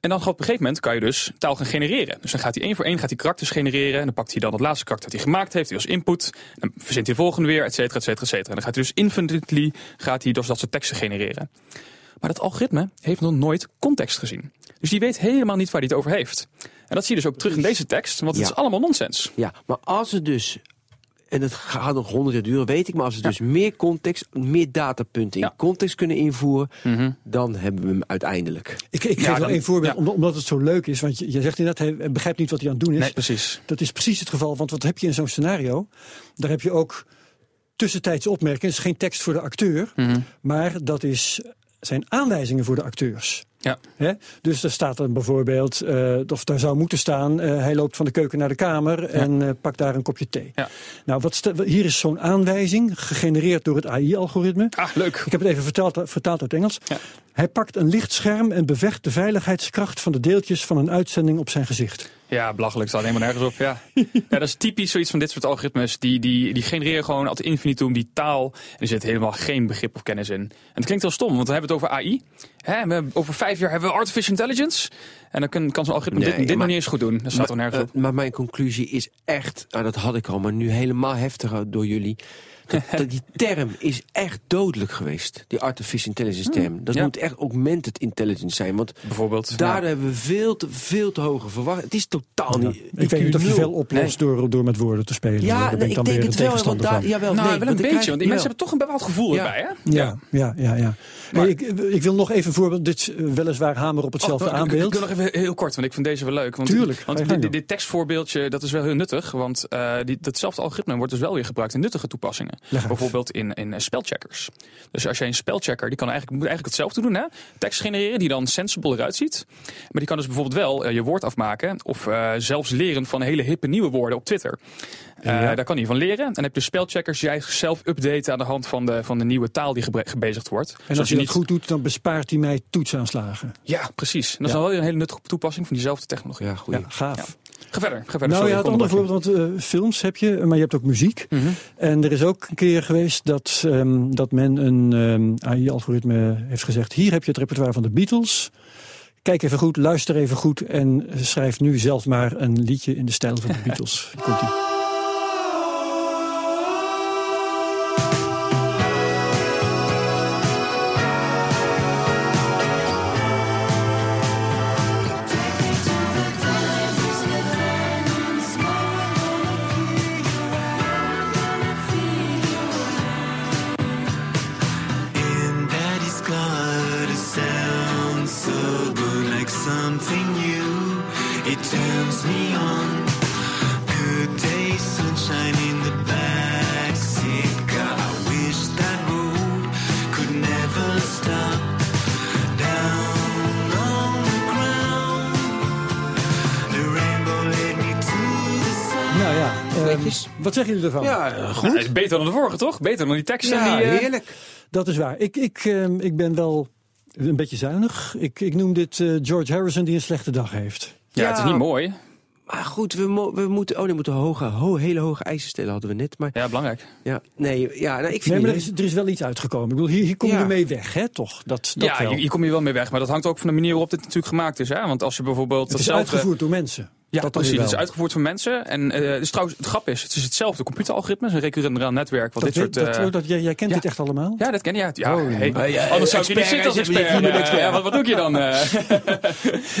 En dan op een gegeven moment kan je dus taal gaan genereren. Dus dan gaat hij één voor één gaat hij karakters genereren. En dan pakt hij dan het laatste karakter dat hij gemaakt heeft, die als input. En dan verzint hij de volgende weer, et cetera, et cetera, et cetera. En dan gaat hij dus infinitely gaat hij dus dat soort teksten genereren. Maar dat algoritme heeft nog nooit context gezien. Dus die weet helemaal niet waar hij het over heeft. En dat zie je dus ook terug in deze tekst, want het Ja. is allemaal nonsens. Ja, maar als het dus, en het gaat nog honderd jaar duren, weet ik, maar als we dus meer context, meer datapunten in context kunnen invoeren, dan hebben we hem uiteindelijk. Ik, ik geef dan- één voorbeeld, ja. omdat, het zo leuk is. Want je, je zegt inderdaad, hij begrijpt niet wat hij aan het doen is. Nee, precies. Dat is precies het geval, want wat heb je in zo'n scenario? Daar heb je ook tussentijdse opmerkingen. Het is geen tekst voor de acteur, Mhm. maar dat is, zijn aanwijzingen voor de acteurs. Ja. Hè? Dus er staat dan bijvoorbeeld, eh, of daar zou moeten staan... eh, hij loopt van de keuken naar de kamer en eh, pakt daar een kopje thee. Ja. Nou, wat hier is zo'n aanwijzing, gegenereerd door het AI-algoritme. Ah, leuk. Ik heb het even vertaald, vertaald uit Engels. Ja. Hij pakt een lichtscherm en bevecht de veiligheidskracht van de deeltjes van een uitzending op zijn gezicht. Ja, belachelijk. Staat helemaal nergens op. Ja. ja, dat is typisch zoiets van dit soort algoritmes. Die, die, die genereren gewoon ad infinitum die taal. En er zit helemaal geen begrip of kennis in. En het klinkt heel stom, want we hebben het over AI. Hè, over vijf jaar hebben we artificial intelligence. En dan kan, kan zo'n algoritme Nee, dit, dit maar- nog niet eens goed doen. Dat staat er maar, nergens op. eh, maar mijn conclusie is echt, nou, dat had ik al, maar nu helemaal heftiger door jullie. Dat, dat die term is echt dodelijk geweest. Die artificial intelligence term. Dat ja. moet echt augmented intelligence zijn. Want Bijvoorbeeld. daardoor ja. hebben we veel te, veel te hoge verwachtingen. Het is totaal niet. Ik weet niet of je veel oplost door, door met woorden te spelen. Ja, Daar nee, ik dan ik denk weer het wel. Want daar, jawel, Nou, nee, wel een beetje, krijg want die mensen hebben toch een bepaald gevoel Ja. erbij, hè? Ja, ja, ja. ja. Maar- ik, ik wil nog even een voorbeeld. Dit is eh, weliswaar hamer op hetzelfde Oh, aanbeeld. Ik wil nog even heel kort, want ik vind deze wel leuk. Want, Tuurlijk, Want dit, tekstvoorbeeldje, dat is wel heel nuttig. Want eh, die, datzelfde algoritme wordt dus wel weer gebruikt in nuttige toepassingen. Bijvoorbeeld in, in spelcheckers. Dus als jij een spelchecker, die kan eigenlijk, moet eigenlijk hetzelfde doen. Hè? Tekst genereren die dan sensible eruit ziet. Maar die kan dus bijvoorbeeld wel eh, je woord afmaken. Of eh, zelfs leren van hele hippe nieuwe woorden op Twitter. Eh, Daar kan hij van leren. En dan heb je spelcheckers die eigenlijk zelf updaten aan de hand van de, van de nieuwe taal die gebezigd wordt. En als je dat niet- goed doet, dan bespaart hij mij toetsaanslagen. Ja, precies. En dat is dan wel weer een hele nuttige toepassing van diezelfde technologie. Ja, goed. Ja, gaaf. Ga verder, ga verder. Nou ja, het andere voorbeeld, want eh, films heb je, maar je hebt ook muziek. Mhm. En er is ook een keer geweest dat, ehm, dat men een ehm, AI-algoritme heeft gezegd... hier heb je het repertoire van de Beatles. Kijk even goed, luister even goed... en schrijf nu zelf maar een liedje in de stijl van de Beatles. Komt something new. It turns me on. Good day, sunshine in the backseat. God, I wish that road could never stop. Nou ja, ehm, wat zeggen jullie ervan? Ja, Nou, goed. het is beter dan de vorige, toch? Beter dan die teksten. Ja, die, eh, heerlijk. Dat is waar. Ik, ik, ehm, ik ben wel een beetje zuinig. Ik, ik noem dit eh, George Harrison die een slechte dag heeft. ja, het is niet mooi. Maar goed, we, mo- we moeten, oh, nee, we moeten hoge, ho- hele hoge eisen stellen, hadden we net. Maar Ja, belangrijk. ja, nee, ja, nou, ik vind Nee, maar er het- is, er is wel iets uitgekomen. Ik bedoel, hier, hier kom je mee weg, hè? Toch? Dat, dat ja, wel. hier, hier kom je wel mee weg. Maar dat hangt ook van de manier waarop dit natuurlijk gemaakt is. Hè? Want als je bijvoorbeeld het is uitgevoerd door mensen. Ja, dat precies. Het is uitgevoerd voor mensen. En het is trouwens, het grap is, het is hetzelfde computeralgoritme. Een recurrent neuraal netwerk. Wat Dat, dit soort, dat, eh, dat, jij, jij kent ja. dit echt allemaal? ja, dat ken je. Ja, ja, Oh, hey, ja, anders zou ik hier niet zitten als expert. je ja, wat, wat doe hier dan? eh?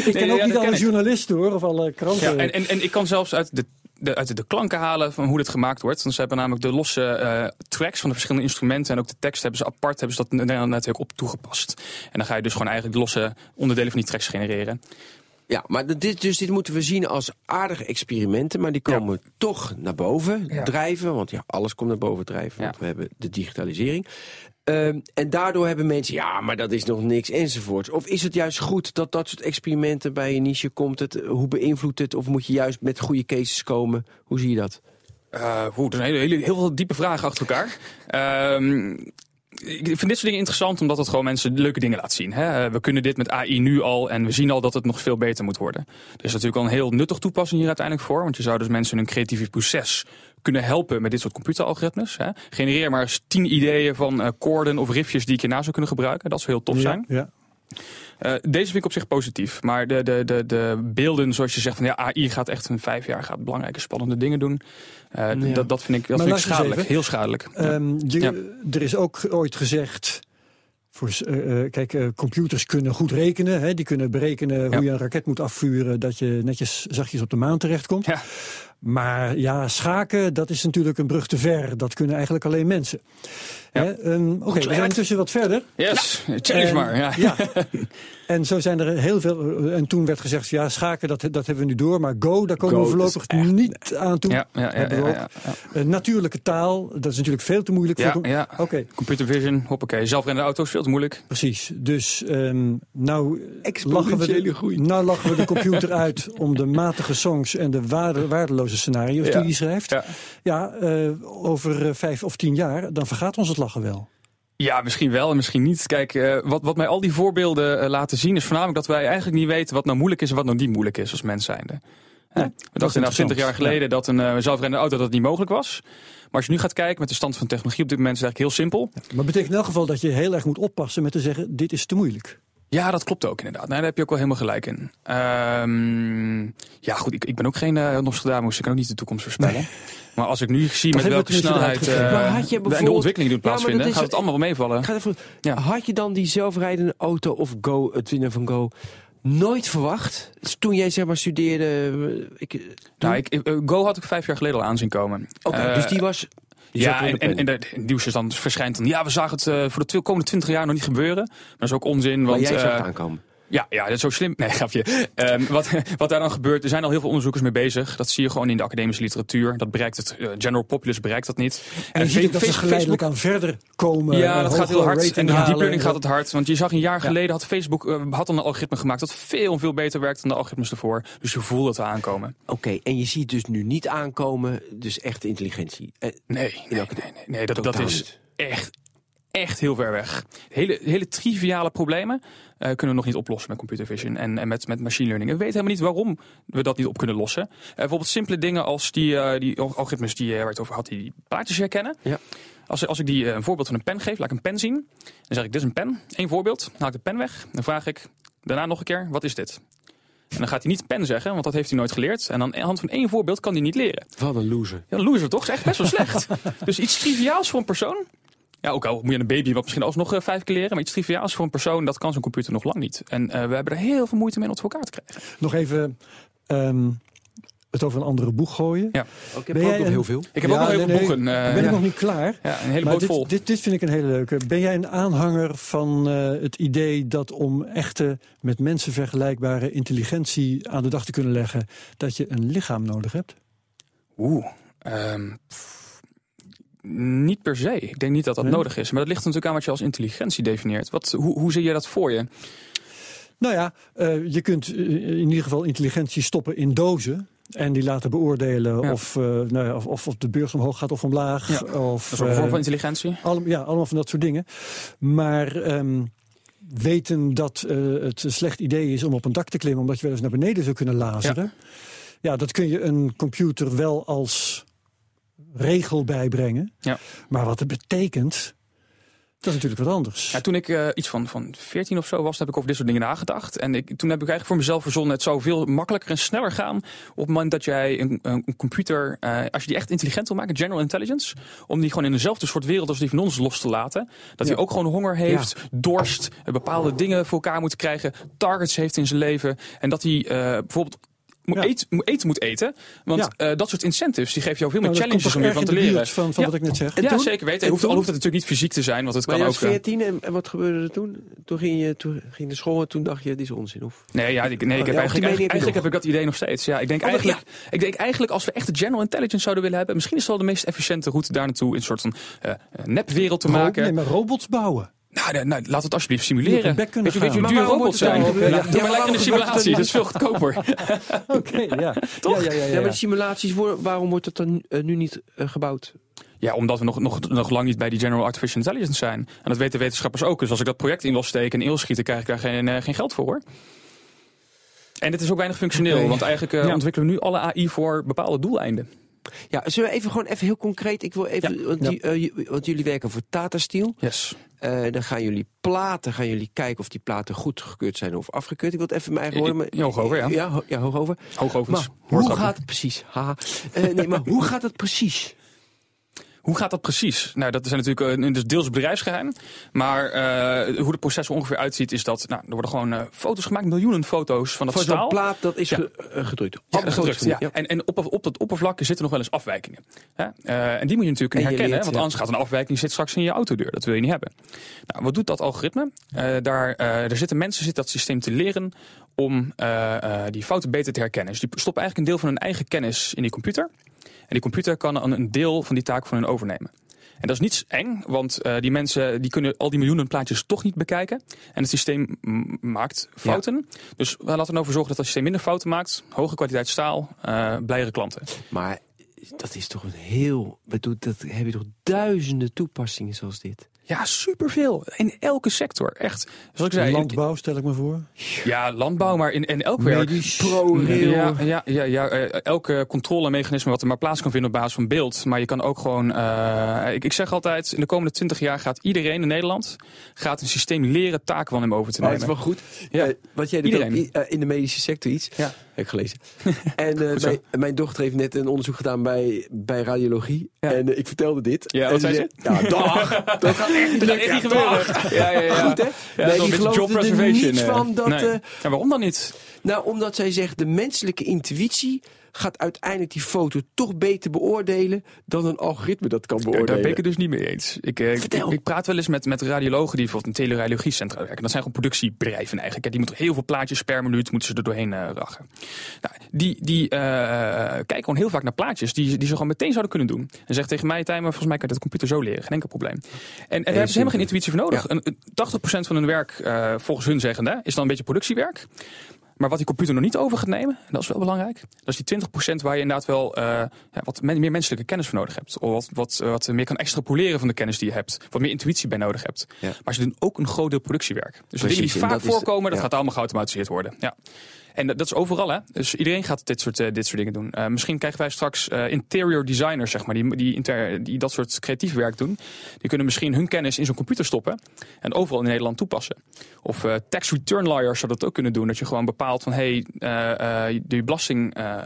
ik ken ook niet alle journalisten hoor, of alle kranten. Ja, en, en, en ik kan zelfs uit de, de, uit de klanken halen van hoe dit gemaakt wordt. Want ze hebben namelijk de losse tracks van de verschillende instrumenten en ook de tekst hebben ze apart hebben ze dat netwerk op toegepast. En dan ga je dus gewoon eigenlijk de losse onderdelen van die tracks genereren. Ja, maar dit, dus dit moeten we zien als aardige experimenten, maar die komen toch naar boven Ja. drijven. Want ja, alles komt naar boven drijven, want Ja. we hebben de digitalisering. Ehm, en daardoor hebben mensen, ja, maar dat is nog niks enzovoorts. Of is het juist goed dat dat soort experimenten bij je niche komt? Het, hoe beïnvloedt het? Of moet je juist met goede cases komen? Hoe zie je dat? Eh oeh, er zijn hele, hele, heel veel diepe vragen achter elkaar. Ehm, ik vind dit soort dingen interessant omdat het gewoon mensen leuke dingen laat zien. Hè? Eh, We kunnen dit met AI nu al en we zien al dat het nog veel beter moet worden. Er is natuurlijk al een heel nuttig toepassing hier uiteindelijk voor. Want je zou dus mensen in hun creatieve proces kunnen helpen met dit soort computeralgoritmes. Hè? Genereer maar eens tien ideeën van eh koorden of riffjes die ik hierna zou kunnen gebruiken. Dat zou heel tof Ja, zijn. Ja. Eh, deze vind ik op zich positief. Maar de, de, de, de beelden, zoals je zegt, van ja, AI gaat echt in vijf jaar gaat belangrijke, spannende dingen doen. Eh, Ja. dat, dat vind ik, dat vind ik schadelijk. Heel schadelijk. Ehm, je, Ja. Er is ook ooit gezegd. Voor, eh, kijk, computers kunnen goed rekenen. Hè, die kunnen berekenen Ja. hoe je een raket moet afvuren. dat je netjes zachtjes op de maan terechtkomt. Ja. Maar ja, schaken, dat is natuurlijk een brug te ver. Dat kunnen eigenlijk alleen mensen. Ja. Ehm, Oké, we zijn intussen wat verder. Yes, challenge En- maar. Ja. ja. En zo zijn er heel veel. En toen werd gezegd: ja, schaken, dat, dat hebben we nu door. Maar Go, daar komen Go, we voorlopig echt- niet aan toe. Ja, ja, ja, Hebben we ja, ook. ja, ja. Eh, natuurlijke taal, dat is natuurlijk veel te moeilijk Ja, voor. ja. Oké, Computer vision, hoppakee. Zelfrijdende auto's, veel te moeilijk. precies. Dus ehm, nou, lachen we de, groei. nou lachen we de computer uit om de matige songs en de waarde, waardeloze scenario's Ja. die hij schrijft. Ja. Ja, eh, over eh, vijf of tien jaar, dan vergaat ons het lachen wel. Ja, misschien wel en misschien niet. Kijk, eh, wat, wat mij al die voorbeelden eh, laten zien is voornamelijk dat wij eigenlijk niet weten wat nou moeilijk is en wat nou niet moeilijk is als mens zijnde. Nee, We dachten nou 20 jaar geleden dat een eh, zelfrijdende auto dat niet mogelijk was. Maar als je nu gaat kijken met de stand van technologie op dit moment is het eigenlijk heel simpel. Maar betekent in elk geval dat je heel erg moet oppassen met te zeggen: dit is te moeilijk. Ja, dat klopt ook inderdaad. Nee, daar heb je ook wel helemaal gelijk in. Ehm, ja, goed, ik, ik ben ook geen uh, Nostradamus. Ik kan ook niet de toekomst voorspellen. Maar als ik nu zie Dat met welke snelheid uitgegeven. eh, Maar had je de- en de bijvoorbeeld- ontwikkeling Ja, maar plaatsvinden, dat is- gaat het allemaal wel meevallen. Even- Ja. Had je dan die zelfrijdende auto of Go, het winnen van Go, nooit verwacht? Dus toen jij zeg maar studeerde. eh, Ik, eh, toen- Nou, ik, eh, Go had ik vijf jaar geleden al aanzien komen. Oké, Eh, dus die was. Die ja, en, en, en het nieuws is dan verschijnt dan. Ja, we zagen het eh, voor de komende twintig jaar nog niet gebeuren. Maar dat is ook onzin. maar Want, jij zag eh, het aankomen. Ja, ja, dat is zo slim. Nee, grapje. Ehm, wat, wat daar dan gebeurt, er zijn al heel veel onderzoekers mee bezig. Dat zie je gewoon in de academische literatuur. Dat bereikt het, eh, general populace bereikt dat niet. En je ziet ook dat ze Facebook- geleidelijk aan verder komen. ja, eh, dat gaat heel hard. En die deep learning gaat het hard. Want je zag een jaar geleden had Facebook eh, had dan een algoritme gemaakt dat veel, veel beter werkt dan de algoritmes ervoor. Dus je voelt het aankomen. Oké, en je ziet dus nu niet aankomen, dus echte intelligentie. Eh, Nee, nee, nee, welke- nee, nee, dat, dat is echt, echt heel ver weg. Hele, hele triviale problemen eh, kunnen we nog niet oplossen met computer vision en, en met, met machine learning. En we weten helemaal niet waarom we dat niet op kunnen lossen. Eh, bijvoorbeeld simpele dingen als die, eh, die algoritmes die, waar je het over had, die plaatjes herkennen. Ja. Als, als ik die een voorbeeld van een pen geef, laat ik een pen zien. Dan zeg ik, dit is een pen. Eén voorbeeld. Dan haal ik de pen weg. Dan vraag ik daarna nog een keer, wat is dit? En dan gaat hij niet pen zeggen, want dat heeft hij nooit geleerd. En aan de hand van één voorbeeld kan hij niet leren. Wat een loser. Ja, een loser toch? is echt best wel slecht. dus iets triviaals voor een persoon. Ja, ook al moet je een baby wat misschien alsnog eh, vijf keer leren. Maar iets triviaals voor een persoon, dat kan zo'n computer nog lang niet. En eh, we hebben er heel veel moeite mee om het voor elkaar te krijgen. Nog even ehm, het over een andere boeg gooien. Ja. Ook heb Ben ook nog een- heel veel. Ik heb Ja, ook nog heel nee, veel nee, boeken. eh, ben ik ja. nog niet klaar. Ja, een hele Maar boot vol. dit, dit, dit vind ik een hele leuke. Ben jij een aanhanger van eh, het idee dat om echte met mensen vergelijkbare intelligentie aan de dag te kunnen leggen, dat je een lichaam nodig hebt? Oeh. ehm, pff, niet per se. Ik denk niet dat dat Nee? nodig is. Maar dat ligt natuurlijk aan wat je als intelligentie definieert. Wat, hoe, hoe zie je dat voor je? Nou ja, eh, je kunt eh, in ieder geval intelligentie stoppen in dozen. En die laten beoordelen Ja. of, eh, nou ja, of, of, de beurs omhoog gaat of omlaag. Ja, Of, Dat is ook een vorm van intelligentie. Allem- ja, allemaal van dat soort dingen. Maar ehm, weten dat het een slecht idee is om op een dak te klimmen... omdat je wel eens naar beneden zou kunnen lazeren... Ja, dat kun je een computer wel als regel bijbrengen. Ja. Maar wat het betekent... Dat is natuurlijk wat anders. Ja, toen ik eh, iets van, van 14 of zo was, heb ik over dit soort dingen nagedacht. En ik, toen heb ik eigenlijk voor mezelf verzonnen, het zou veel makkelijker en sneller gaan op het moment dat jij een, een computer, eh, als je die echt intelligent wil maken, general intelligence, om die gewoon in dezelfde soort wereld als die van ons los te laten. Dat hij ook gewoon honger heeft, dorst, bepaalde dingen voor elkaar moet krijgen, targets heeft in zijn leven. En dat hij eh, bijvoorbeeld moet Ja. eten, moet eten moet eten. Want Ja. eh, dat soort incentives, die geven jou veel meer Nou, dat komt challenges om je van te de leren. van, van Ja. wat ik net zeg. En ja, toen? zeker weten. En Hoeft, toen? al hoeft het natuurlijk niet fysiek te zijn, want het Maar kan je ook... was eh, 14 en, en wat gebeurde er toen? Toen ging je toen ging je naar school en toen dacht je, dit is onzin. Of? Nee, ja, ik, nee, ik Oh, heb ja, eigenlijk, eigenlijk, heb je eigenlijk nog? heb ik dat idee nog steeds. Ja, ik denk, Oh, eigenlijk, ik denk eigenlijk als we echt de general intelligence zouden willen hebben, misschien is het wel de meest efficiënte route daar naartoe in een soort van eh, nepwereld te maken. Nee, maar robots bouwen. Nou, nou, laat het alsjeblieft simuleren. Weet je, weet je hoe gaan. duur Maar robots waarom zijn? Ja, maar maar lekker een simulatie, dat is veel goedkoper. Oké, ja. Toch? Ja, ja, ja, Ja, ja, maar die simulaties, voor, waarom wordt het dan eh, nu niet eh, gebouwd? Ja, omdat we nog, nog, nog lang niet bij die general artificial intelligence zijn. En dat weten wetenschappers ook. Dus als ik dat project in wil steken en wil schieten, krijg ik daar geen, eh, geen geld voor hoor. En het is ook weinig functioneel, want eigenlijk Ja. ontwikkelen we nu alle AI voor bepaalde doeleinden. Ja, zullen we even gewoon even heel concreet. Ik wil even, want, Ja. die, want jullie werken voor Tata Steel. Yes. Eh, dan gaan jullie platen, gaan jullie kijken of die platen goedgekeurd zijn of afgekeurd. Ik wil het even mijn eigen woorden. maar- ja, hoog over, ja. Ja, ho- ja hoog over. Hoogovens. Maar hoe gaat het precies? Haha. Eh, nee, maar hoe gaat het precies? Hoe gaat dat precies? Nou, dat is natuurlijk uh, dus deels bedrijfsgeheim. Maar uh, hoe het proces er ongeveer uitziet, is dat nou, er worden gewoon uh, foto's gemaakt, miljoenen foto's van dat Voor staal. plaat, dat is Ja. ge- eh, gedrukt. Ja, gedrukt, ja. En, en op, op dat oppervlak zitten nog wel eens afwijkingen. Hè? En die moet je natuurlijk je herkennen, leert, want anders gaat een afwijking zit straks in je autodeur. Dat wil je niet hebben. Nou, wat doet dat algoritme? Daar, er zitten mensen zit dat systeem te leren om die fouten beter te herkennen. Dus die stoppen eigenlijk een deel van hun eigen kennis in die computer. En die computer kan een, een deel van die taak van hun overnemen. En dat is niet eng, want uh, die mensen die kunnen al die miljoenen plaatjes toch niet bekijken. En het systeem maakt fouten. Ja. Dus we laten ervoor zorgen dat het systeem minder fouten maakt. Hoge kwaliteit staal, uh, blijere klanten. Maar dat is toch een heel... Bedoel, dat heb je toch duizenden toepassingen zoals dit? Ja, superveel. In elke sector. Echt. Zoals ik zei, Landbouw, stel ik me voor. Ja, landbouw, maar in, in elk werk. ProRail. Ja, ja, ja, ja uh, elke controlemechanisme wat er maar plaats kan vinden op basis van beeld. Maar je kan ook gewoon. Uh, ik, ik zeg altijd: in de komende 20 jaar gaat iedereen in Nederland gaat een systeem leren taken van hem over te Oh, nemen. dat is wel goed. Ja. Uh, wat jij doet uh, in de medische sector iets. Ja. Heb ik gelezen. en uh, mijn, mijn dochter heeft net een onderzoek gedaan bij, bij radiologie. Ja. En uh, ik vertelde dit. Ja, wat zei zei Ja, dag. dat gaat echt Dat gaat echt niet gebeuren. Ja, ja, ja. Goed, hè? Ja, nee, die job er niets eh. van dat... Nee. Ja, waarom dan niet? nou, omdat zij zegt, de menselijke intuïtie gaat uiteindelijk die foto toch beter beoordelen dan een algoritme dat kan beoordelen. daar ben ik het dus niet mee eens. Ik, eh, ik, praat wel eens met, met radiologen die bijvoorbeeld in teleradiologiecentra werken. Dat zijn gewoon productiebedrijven eigenlijk. Die moeten heel veel plaatjes per minuut moeten ze er doorheen rachen. Nou, die die eh, kijken gewoon heel vaak naar plaatjes die, die ze gewoon meteen zouden kunnen doen. En zeggen tegen mij, Tijmen, volgens mij kan je dat computer zo leren. Geen enkel probleem. En, en daar hebben ze helemaal geen intuïtie voor nodig. Een- een 80% van hun werk, volgens hun zeggende, is dan een beetje productiewerk. Maar wat die computer nog niet over gaat nemen, en dat is wel belangrijk, dat is die 20% waar je inderdaad wel eh, ja, wat men- meer menselijke kennis voor nodig hebt. Of wat, wat, eh, wat meer kan extrapoleren van de kennis die je hebt. Wat meer intuïtie bij nodig hebt. Ja. Maar ze doen ook een groot deel productiewerk. Dus de dingen die vaak is- voorkomen, dat gaat allemaal geautomatiseerd worden. Ja. En dat is overal, hè? Dus iedereen gaat dit soort, eh, dit soort dingen doen. Misschien krijgen wij straks interior designers, zeg maar, die, die, inter, die dat soort creatief werk doen. Die kunnen misschien hun kennis in zo'n computer stoppen en overal in Nederland toepassen. Of tax return lawyers zouden dat ook kunnen doen. Dat je gewoon bepaalt van, hey, eh, eh, de belasting eh,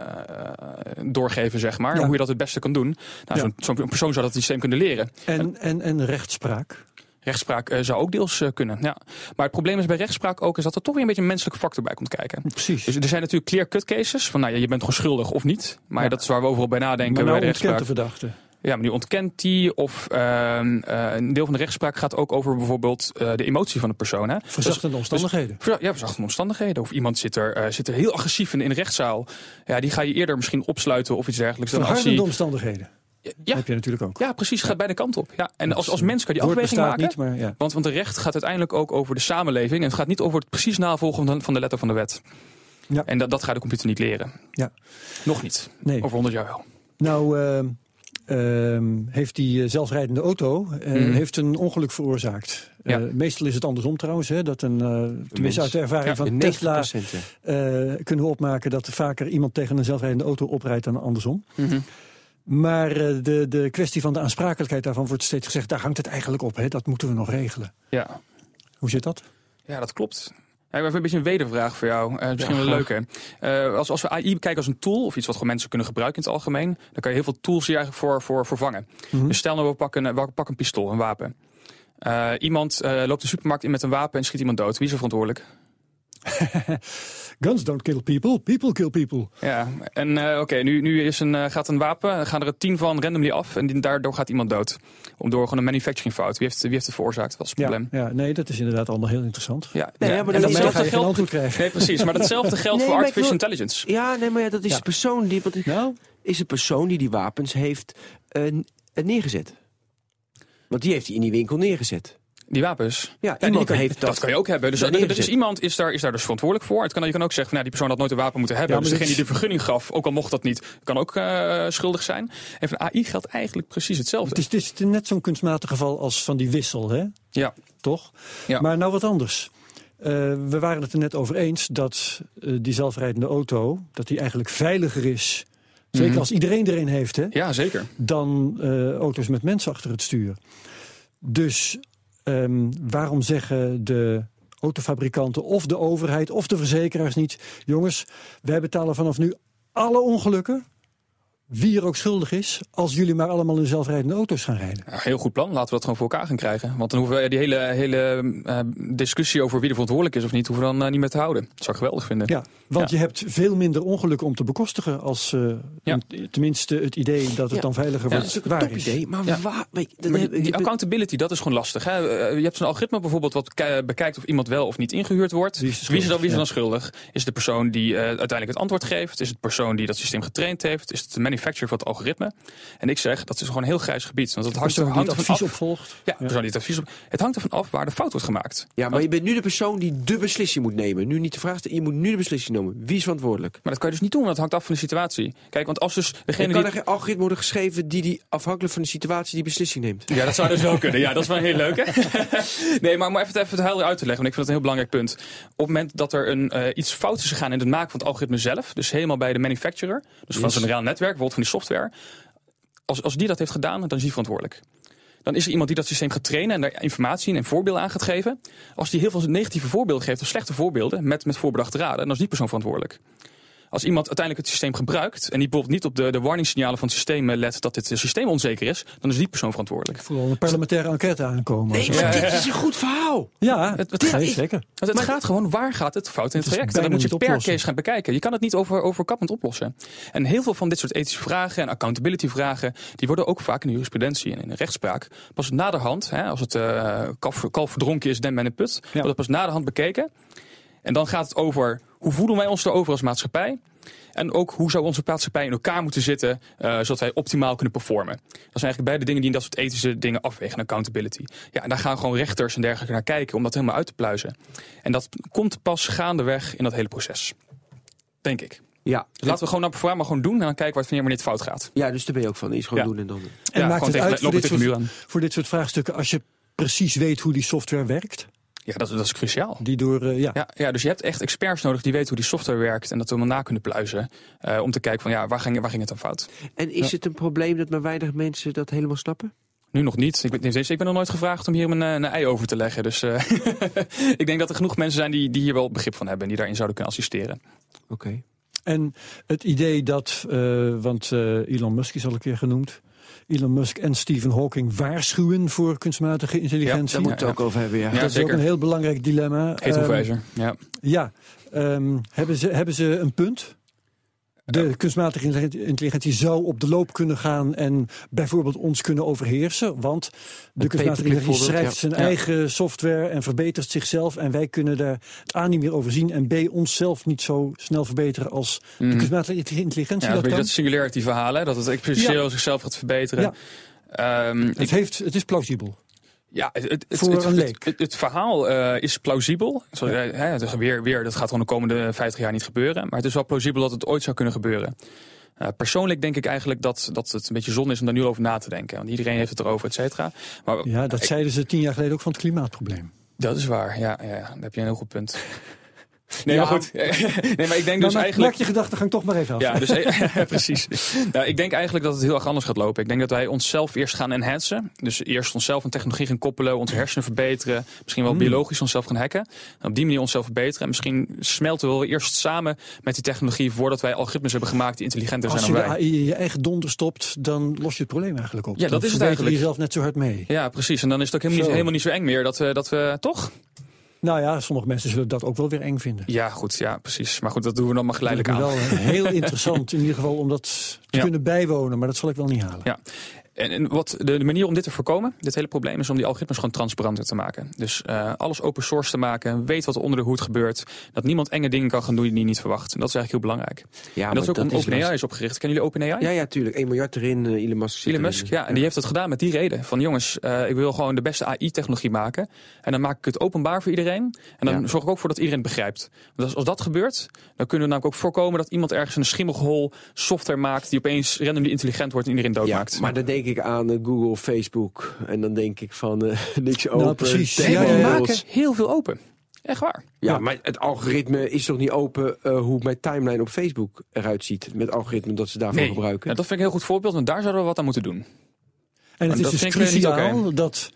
doorgeven, zeg maar. Ja. Hoe je dat het beste kan doen. Nou, Ja. zo'n, persoon zou dat systeem kunnen leren. En, en, en rechtspraak. Rechtspraak zou ook deels kunnen, ja. Maar het probleem is bij rechtspraak ook is dat er toch weer een beetje een menselijke factor bij komt kijken. Precies. Dus er zijn natuurlijk clear-cut cases van, nou ja, je bent gewoon schuldig of niet. Maar Ja. dat is waar we overal bij nadenken maar bij nou de rechtspraak. de verdachte. Ja, maar die ontkent die. Of ehm, eh, een deel van de rechtspraak gaat ook over bijvoorbeeld eh, de emotie van de persoon. Hè? Verzachtende omstandigheden. Ver- Ja, verzachtende omstandigheden. Of iemand zit er, eh, zit er heel agressief in, in een rechtszaal. Ja, die ga je eerder misschien opsluiten of iets dergelijks. Dan als omstandigheden. ja, Heb je natuurlijk ook. ja, precies. Gaat beide kanten op. Ja. En als, als mens kan je die Woord afweging maken. niet, maar ja. Want, want de recht gaat uiteindelijk ook over de samenleving. En het gaat niet over het precies navolgen van de, van de letter van de wet. Ja. En dat, dat gaat de computer niet leren. Ja. Nog niet. Nee. Over 100 jaar wel. Nou, ehm, heeft die eh, zelfrijdende auto eh, Mhm. heeft een ongeluk veroorzaakt. Ja. Eh, meestal is het andersom trouwens. Hè, dat een, eh, tenminste uit de ervaring Ja, van Tesla 90% ja. eh, kunnen we opmaken dat er vaker iemand tegen een zelfrijdende auto oprijdt dan andersom. Maar eh, de, de kwestie van de aansprakelijkheid daarvan wordt steeds gezegd... daar hangt het eigenlijk op, hè? dat moeten we nog regelen. Ja, Hoe zit dat? ja dat klopt. Ja, ik heb een beetje een wedervraag voor jou. Eh, misschien wel leuk, hè? Eh, als, als we AI bekijken als een tool, of iets wat gewoon mensen kunnen gebruiken in het algemeen, dan kan je heel veel tools hier eigenlijk voor, voor vervangen. Dus stel nou, we pakken, een- we pakken een pistool, een wapen. Eh, iemand loopt de supermarkt in met een wapen en schiet iemand dood. Wie is er verantwoordelijk? Guns don't kill people, people kill people. Ja, en eh, oké, nu, nu is een, eh, gaat een wapen, gaan er tien van randomly af en die, daardoor gaat iemand dood. Om door gewoon een manufacturing fout. Wie heeft, wie heeft het veroorzaakt? Dat is het probleem. ja, nee, dat is inderdaad allemaal heel interessant. Ja, Nee, ja. ja, maar en dat datzelfde geldt. Nee, precies. Maar datzelfde geldt Nee, voor artificial wil- intelligence. Ja, nee, maar ja, dat is Ja. de persoon die... Want, Nou, is de persoon die die wapens heeft eh, eh, neergezet. Want die heeft hij in die winkel neergezet. Die wapens. Ja, iemand kan, heeft dat, dat kan je ook hebben. Dus er, is neergezet. iemand is daar, is daar dus verantwoordelijk voor. Het kan, je kan ook zeggen, van, nou, die persoon had nooit een wapen moeten hebben. Ja, dus degene die de vergunning gaf, ook al mocht dat niet, kan ook eh, schuldig zijn. En van AI geldt eigenlijk precies hetzelfde. het is, het is net zo'n kunstmatig geval als van die wissel, hè? Ja, toch? Ja. Maar nou wat anders. Eh, we waren het er net over eens dat eh, die zelfrijdende auto... dat die eigenlijk veiliger is, zeker Mhm. als iedereen er een heeft... Hè, ja zeker. dan auto's met mensen achter het stuur. Dus ehm, waarom zeggen de autofabrikanten of de overheid of de verzekeraars niet... jongens, wij betalen vanaf nu alle ongelukken... wie er ook schuldig is, als jullie maar allemaal in zelfrijdende auto's gaan rijden. Ja, heel goed plan. Laten we dat gewoon voor elkaar gaan krijgen. Want dan hoeven we die hele, hele eh, discussie over wie er verantwoordelijk is of niet, hoeven we dan eh, niet meer te houden. Dat zou ik geweldig vinden. Ja, want Ja. je hebt veel minder ongelukken om te bekostigen... als eh, Ja. een- tenminste het idee dat het Ja. dan veiliger Ja, wordt Dat is ook een waar top is. idee. Maar Ja. waar... Maar die, die accountability, dat is gewoon lastig. Hè? Je hebt zo'n algoritme bijvoorbeeld wat bekijkt of iemand wel of niet ingehuurd wordt. Wie is Wie is dan, wie is schuldig? dan schuldig? Is het de persoon die eh, uiteindelijk het antwoord geeft? Is het de persoon die dat systeem getraind heeft? Is het de manufacturer van het algoritme? En ik zeg, dat is gewoon een heel grijs gebied. Want het hangt, Persoon die het advies af. opvolgt. Ja, die het advies op. Het hangt ervan af waar de fout wordt gemaakt. Ja, maar je bent nu de persoon die de beslissing moet nemen. Nu niet de vraag je moet nu de beslissing nemen. Wie is verantwoordelijk? Maar dat kan je dus niet doen, want het hangt af van de situatie. Kijk, want als dus Er degene kan die... er geen algoritme worden geschreven die, die afhankelijk van de situatie die beslissing neemt. Ja, dat zou dus wel kunnen. Ja, dat is wel heel leuk, hè? nee, maar om even, even het helder uit te leggen, want ik vind het een heel belangrijk punt. Op het moment dat er een, eh, iets fout is gegaan in het maken van het algoritme zelf, dus helemaal bij de manufacturer, dus van zo'n reaal netwerk, van die software, als, als die dat heeft gedaan, dan is die verantwoordelijk. Dan is er iemand die dat systeem gaat trainen en daar informatie en voorbeelden aan gaat geven. Als die heel veel negatieve voorbeelden geeft of slechte voorbeelden met, met voorbedachte raden, dan is die persoon verantwoordelijk. Als iemand uiteindelijk het systeem gebruikt en die bijvoorbeeld niet op de, de warningssignalen van het systeem eh, let dat dit systeem onzeker is, dan is die persoon verantwoordelijk. Ik voel al een parlementaire enquête aankomen. Nee, maar dit is een goed verhaal. Ja, Het- het dit gaat- is zeker. Want het gaat gewoon, waar gaat het fout in het Het traject? En dan moet je per oplossen. case gaan bekijken. Je kan het niet over, overkappend oplossen. En heel veel van dit soort ethische vragen en accountability vragen... die worden ook vaak in de jurisprudentie en in de rechtspraak... pas naderhand, hè, als het eh kalf, kalf verdronken is, den men in put... wordt het pas naderhand bekeken. En dan gaat het over, hoe voelen wij ons erover als maatschappij... En ook hoe zou onze maatschappij in elkaar moeten zitten, eh, zodat wij optimaal kunnen performen. Dat zijn eigenlijk beide dingen die in dat soort ethische dingen afwegen, accountability. Ja, en daar gaan gewoon rechters en dergelijke naar kijken om dat helemaal uit te pluizen. En dat komt pas gaandeweg in dat hele proces. Denk ik. Ja, Dus laten we gewoon naar programma gewoon doen en dan kijken wat wanneer wanneer het fout gaat. ja, dus daar ben je ook van. Iets gewoon Ja. doen en dan... En Ja, maakt het tegen- uit voor dit, soort, voor dit soort vraagstukken als je precies weet hoe die software werkt? Ja, dat, dat is cruciaal. Die door, eh, ja. Ja, ja, dus je hebt echt experts nodig die weten hoe die software werkt en dat we helemaal na kunnen pluizen. eh, om te kijken van ja, waar ging, waar ging het dan fout? En is het een probleem dat maar weinig mensen dat helemaal snappen? Nu nog niet. Ik ben, ik ben nog nooit gevraagd om hier mijn, eh, een ei over te leggen. Dus eh, ik denk dat er genoeg mensen zijn die, die hier wel begrip van hebben en die daarin zouden kunnen assisteren. Oké. En het idee dat, eh, want eh, Elon Musk is al een keer genoemd. Elon Musk en Stephen Hawking waarschuwen voor kunstmatige intelligentie. Daar moeten we het ook over hebben, ja. Ja, dat is zeker. ook een heel belangrijk dilemma. Ehm, Etelwijzer. ja. ja, Ehm, hebben, ze, hebben ze een punt? De kunstmatige intelligentie- zou op de loop kunnen gaan en bijvoorbeeld ons kunnen overheersen. Want de kunstmatige intelligentie schrijft zijn Ja. eigen software en verbetert zichzelf. En wij kunnen daar A niet meer over zien en B onszelf niet zo snel verbeteren als de Mhm. kunstmatige intelligentie Ja, dat is dat singularity verhaal, hè? dat het exponentieel zichzelf gaat verbeteren. Ja. Ehm, ik- Het, heeft, het is plausibel. Ja, het, het, verhaal eh, is plausibel. Zoals, jij- hè, het is weer, weer, dat gaat gewoon de komende 50 jaar niet gebeuren. Maar het is wel plausibel dat het ooit zou kunnen gebeuren. Eh, persoonlijk denk ik eigenlijk dat, dat het een beetje zonde is om daar nu over na te denken. Want iedereen heeft het erover, et cetera. Maar Ja, dat ik- zeiden ze tien jaar geleden ook van het klimaatprobleem. dat is waar. Ja, ja, daar heb je een heel goed punt. Nee, Ja. maar goed. nee, maar ik denk dus maak- eigenlijk... maak je gedachtegang toch maar even af. Ja, dus, ja, precies. Nou, ik denk eigenlijk dat het heel erg anders gaat lopen. Ik denk dat wij onszelf eerst gaan enhancen. Dus eerst onszelf aan technologie gaan koppelen, onze hersenen verbeteren. Misschien Hmm. wel biologisch onszelf gaan hacken. En op die manier onszelf verbeteren. En misschien smelten we wel eerst samen met die technologie voordat wij algoritmes hebben gemaakt die intelligenter Als zijn je dan de wij. AI in je eigen donder stopt, dan los je het probleem eigenlijk op. Ja, dat Dan is het verbeter je eigenlijk. jezelf net zo hard mee. Ja, precies. En dan is het ook helemaal niet, Zo. helemaal niet zo eng meer dat we, dat we toch? Nou ja, sommige mensen zullen dat ook wel weer eng vinden. Ja, goed. Ja, precies. Maar goed, dat doen we dan maar geleidelijk aan. wel heel interessant in ieder geval om dat te Ja. kunnen bijwonen. Maar dat zal ik wel niet halen. Ja. En, en wat de, de manier om dit te voorkomen, dit hele probleem, is om die algoritmes gewoon transparanter te maken. Dus eh, alles open source te maken, weet wat er onder de hoed gebeurt. Dat niemand enge dingen kan gaan doen die je niet verwacht. En dat is eigenlijk heel belangrijk. Ja, en dat is ook om dat OpenAI is opgericht. Kennen jullie OpenAI? Ja, ja, tuurlijk. 1 miljard erin, eh, Elon Musk. Elon. Musk, ja, en die heeft het gedaan met die reden. Van jongens, eh, ik wil gewoon de beste AI-technologie maken. En dan maak ik het openbaar voor iedereen. En dan Ja. zorg ik ook voor dat iedereen het begrijpt. Want als, dat gebeurt, dan kunnen we namelijk ook voorkomen dat iemand ergens een schimmelgehol software maakt die opeens randomly intelligent wordt en iedereen Ja, doodmaakt. maar dan denk ik aan eh, Google, Facebook. En dan denk ik van eh, niks open. Nou, precies. Die Ja, maken heel veel open. Echt waar. Ja, maar het algoritme is toch niet open eh, hoe mijn timeline op Facebook eruit ziet. Met algoritme dat ze daarvoor gebruiken. Ja, dat vind ik een heel goed voorbeeld, want daar zouden we wat aan moeten doen. En Maar het is dus cruciaal oké. dat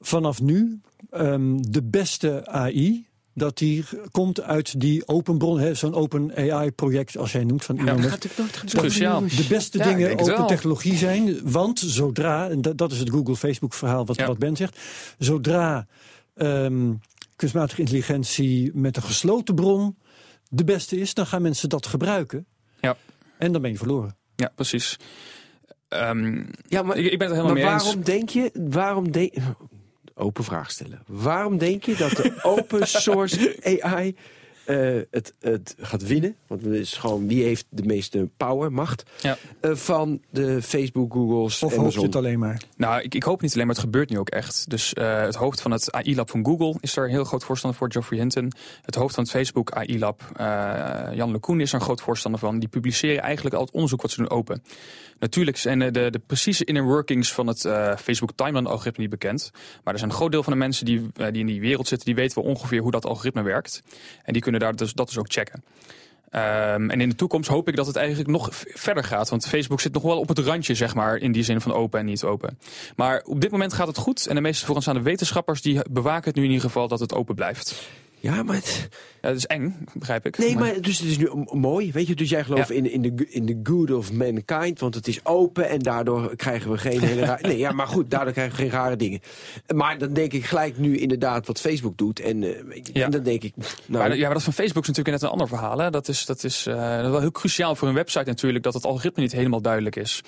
vanaf nu ehm, de beste AI dat die komt uit die open bron, hè, zo'n open AI-project als jij noemt van Elon Musk. natuurlijk nooit Dat is cruciaal. de beste Ja, dingen open technologie zijn. Want zodra, en dat, dat is het Google-Facebook-verhaal wat, Ja. wat Ben zegt. Zodra ehm, kunstmatige intelligentie met een gesloten bron de beste is, dan gaan mensen dat gebruiken. Ja. En dan ben je verloren. Ja, precies. Ehm, Ja, maar, ik, ben het er helemaal maar mee eens. waarom denk je, waarom denk Open vraag stellen. Waarom denk je dat de open source AI eh, het, het gaat winnen? Want het is gewoon wie heeft de meeste power, macht Ja. eh, van de Facebook, Google's, Of hoop je Amazon. het alleen maar? Nou, ik, ik hoop niet alleen, maar het gebeurt nu ook echt. Dus eh, het hoofd van het AI-lab van Google is daar een heel groot voorstander voor, Geoffrey Hinton. Het hoofd van het Facebook AI-lab, eh, Jan LeCun, is er een groot voorstander van. Die publiceren eigenlijk al het onderzoek wat ze doen open. Natuurlijk zijn de, de precieze inner workings van het eh, Facebook timeline-algoritme niet bekend. Maar er zijn een groot deel van de mensen die, die in die wereld zitten, die weten wel ongeveer hoe dat algoritme werkt. En die kunnen daar dus, dat dus ook checken. Ehm, en in de toekomst hoop ik dat het eigenlijk nog verder gaat. Want Facebook zit nog wel op het randje, zeg maar, in die zin van open en niet open. Maar op dit moment gaat het goed. En de meeste vooraanstaande wetenschappers die bewaken het nu in ieder geval dat het open blijft. Ja, maar het, Ja, het is eng, begrijp ik. nee, maar dus het is nu mooi, weet je. Dus jij gelooft Ja. in, in, de, in de good of mankind, want het is open en daardoor krijgen we geen hele rare... Nee, ja, maar goed, daardoor krijgen we geen rare dingen. Maar dan denk ik gelijk nu inderdaad wat Facebook doet. En, eh, Ja. en dan denk ik, nou, Maar, ja, maar dat van Facebook is natuurlijk net een ander verhaal. Hè. Dat is, dat is eh, wel heel cruciaal voor een website natuurlijk, dat het algoritme niet helemaal duidelijk is.